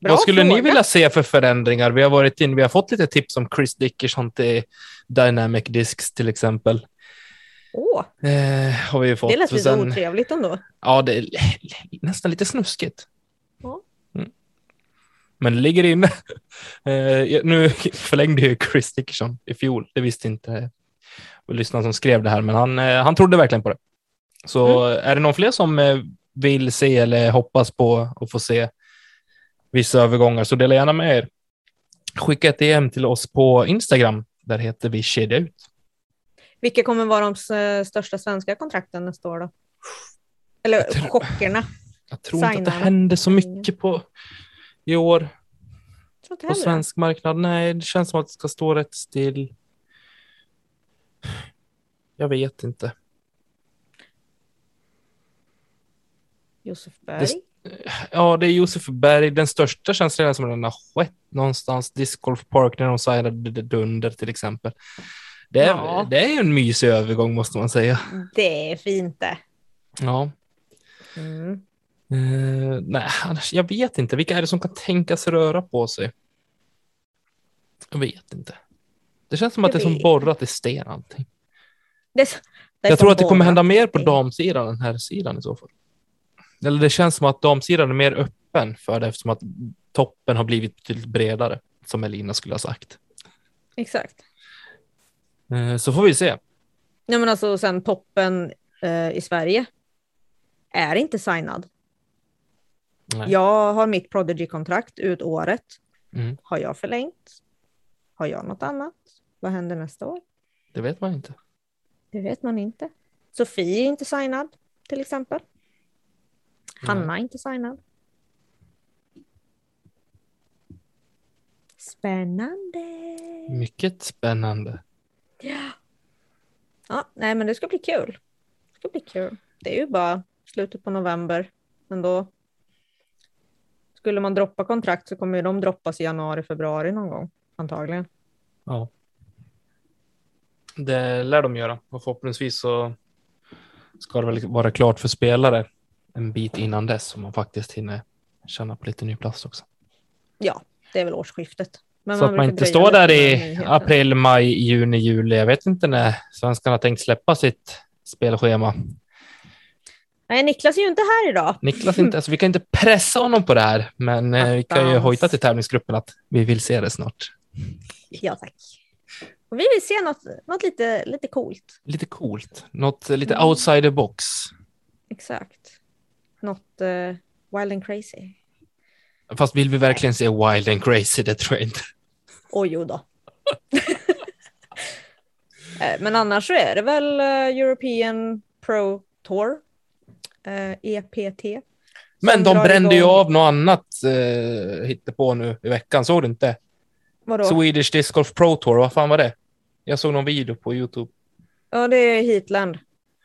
E: Bra
D: Vad skulle ni
E: fråga.
D: vilja se för förändringar? Vi har varit in, vi har fått lite tips om Chris Dickerson till Dynamic Discs till exempel.
E: Åh,
D: Eh, har vi fått.
E: det lät lite
D: sen-
E: otrevligt ändå.
D: Ja, det är nästan lite snuskigt. Mm. Men ligger inne. [laughs] Eh, nu [laughs] förlängde ju Chris Dickerson i fjol. Det visste inte lyssnaren som skrev det här, men han, eh, han trodde verkligen på det. Så är det någon fler som eh, vill se eller hoppas på att få se vissa övergångar så dela gärna med er. Skicka ett DM till oss på Instagram. Där heter vi Kedja ut.
E: Vilka kommer vara de s- största svenska kontrakten nästa år då? Eller
D: Jag tror-
E: chockerna?
D: Jag tror inte att det händer så mycket på i år. På svensk marknad? Nej, det känns som att det ska stå rätt still. Jag vet inte.
E: Josef Berg.
D: Ja, det är Josef Berg. Den största känns redan som den har skett någonstans. Disc Golf Park när de signade Dunder till exempel. Det är,
E: Ja.
D: det är ju en mysig övergång måste man säga.
E: Det är fint det.
D: Ja.
E: Mm.
D: Eh, nej, annars, jag vet inte. Vilka är det som kan tänkas röra på sig? Jag vet inte. Det känns som att det är som borrat i sten allting.
E: Det, är det är
D: Jag tror att det kommer hända mer på damsidan än här sidan i så fall. Eller det känns som att damsidan är mer öppen för det eftersom att toppen har blivit betydligt bredare, som Elina skulle ha sagt.
E: Exakt.
D: Eh, Så får vi se.
E: Nej men alltså sen toppen eh, i Sverige är inte signad.
D: Nej.
E: Jag har mitt Prodigy-kontrakt ut året.
D: Mm,
E: Har jag förlängt? Har jag något annat? Vad händer nästa år?
D: det vet man inte.
E: Det vet man inte. Sofie är inte signad till exempel. Hanna är inte signad. Spännande.
D: Mycket spännande.
E: Ja, nej, men det ska bli kul. Det ska bli kul. Det är ju bara slutet på november. Men då skulle man droppa kontrakt så kommer de droppas i januari, februari någon gång antagligen.
D: Ja. Det lär de göra och förhoppningsvis så ska det väl vara klart för spelare en bit innan dess så man faktiskt hinner känna på lite ny plats också.
E: Ja, det är väl årsskiftet. Men
D: så att man inte står där i april, maj, juni, juli. Jag vet inte när svenskarna tänkt släppa sitt spelschema.
E: Nej, Niklas är ju inte här idag.
D: Niklas inte, alltså, vi kan inte pressa honom på det här, men eh, vi kan ju hojta till tävlingsgruppen att vi vill se det snart.
E: Ja, tack. Och vi vill se något, något lite, lite coolt.
D: Lite coolt, något lite
E: Mm.
D: outside the box.
E: Exakt. Något eh, wild and crazy.
D: Fast vill vi verkligen se wild and crazy? Det tror jag inte.
E: Oj, jo då. [laughs] Eh, Men annars så är det väl eh, European Pro Tour, eh, EPT.
D: Men
E: som
D: de
E: drar
D: brände ju
E: igång-
D: av något annat eh, på nu i veckan. Såg du inte?
E: Vadå?
D: Swedish Disc Golf Pro Tour, vad fan var det? Jag såg någon video på Youtube.
E: Ja, det är Heatland.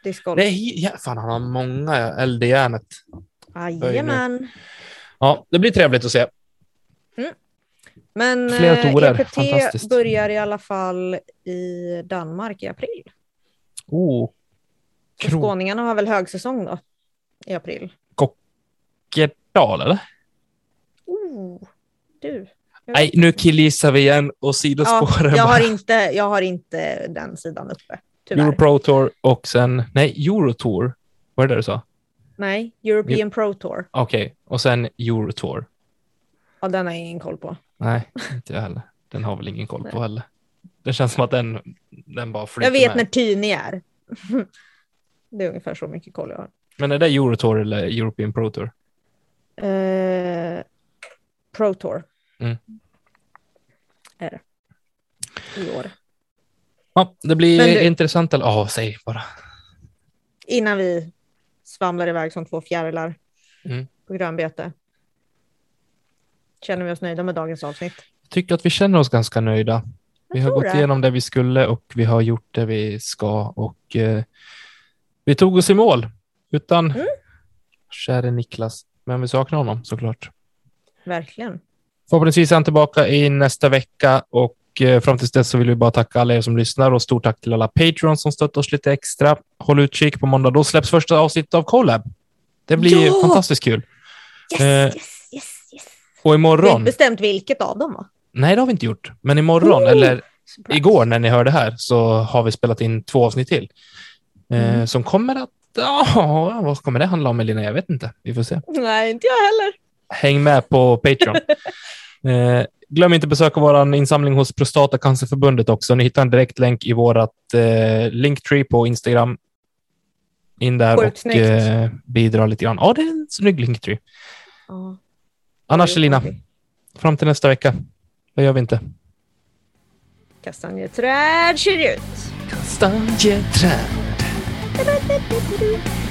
E: Discgolf.
D: Det är, ja, fan, han har många eld i järnet.
E: Jajamän.
D: Ja, det blir trevligt att se.
E: Men
D: Flera
E: eh. EPT
D: Fantastiskt.
E: börjar i alla fall i Danmark i april.
D: Oh.
E: Skåningarna har väl högsäsong då i april.
D: Krokedal, eller?
E: Oh, du.
D: Nej, nu killgissar vi igen och
E: ja,
D: sidospårar
E: jag, har
D: bara.
E: inte, jag har inte den sidan uppe. Tyvärr.
D: Euro Pro Tour och sen, nej, Euro Tour. Var det det du sa?
E: Nej, European Pro Tour.
D: Okej, och sen Euro Tour.
E: Ja, den har jag ingen koll på.
D: Nej, inte jag heller. Den har väl ingen koll på heller. Det känns som att den, den bara flyter
E: Jag vet
D: med.
E: när Tyni är. [laughs] det är ungefär så mycket koll jag har.
D: Men är det Euro Tour eller European Pro Tour?
E: Eh, Pro Tour.
D: Mm.
E: Är det. I år.
D: Ja, det blir
E: du-
D: intressant. Eller, ja, säg bara.
E: Innan vi svamlar iväg som två fjärilar
D: Mm.
E: på grönbete. Känner vi oss nöjda med dagens avsnitt?
D: Jag tycker att vi känner oss ganska nöjda. Vi har gått
E: det.
D: igenom det vi skulle och vi har gjort det vi ska och eh, vi tog oss i mål utan
E: Mm.
D: käre Niklas. Men vi saknar honom såklart.
E: Verkligen.
D: Förhoppningsvis är han tillbaka i nästa vecka och eh, fram tills dess så vill vi bara tacka alla er som lyssnar och stort tack till alla Patreons som stöttar oss lite extra. Håll utkik på måndag. Då släpps första avsnittet av Collab. Det blir
E: Ja!
D: fantastiskt kul.
E: Yes,
D: Eh,
E: yes, yes, yes.
D: Och
E: Vi har
D: imorgon,
E: inte bestämt vilket av dem va?
D: nej det har vi inte gjort, men imorgon
E: Oh!
D: eller
E: Surprise.
D: igår när ni hör det här så har vi spelat in två avsnitt till. Eh,
E: Mm.
D: Som kommer att, ja, vad kommer det handla om Elina? Jag vet inte. Vi får se.
E: Nej, inte jag heller.
D: Häng med på Patreon. [laughs] eh, glöm inte att besöka vår insamling hos Prostatacancerförbundet också. Ni hittar en direkt länk i vårt eh, Linktree på Instagram. In där
E: Sjukt
D: och
E: snyggt.
D: eh, bidra lite grann. Ja, det är en snygg Linktree.
E: Ja.
D: Annars Elina, fram till nästa vecka. Vad gör vi inte?
E: Kastanjeträd ser ut.
D: Kastanjeträd. どこにいる?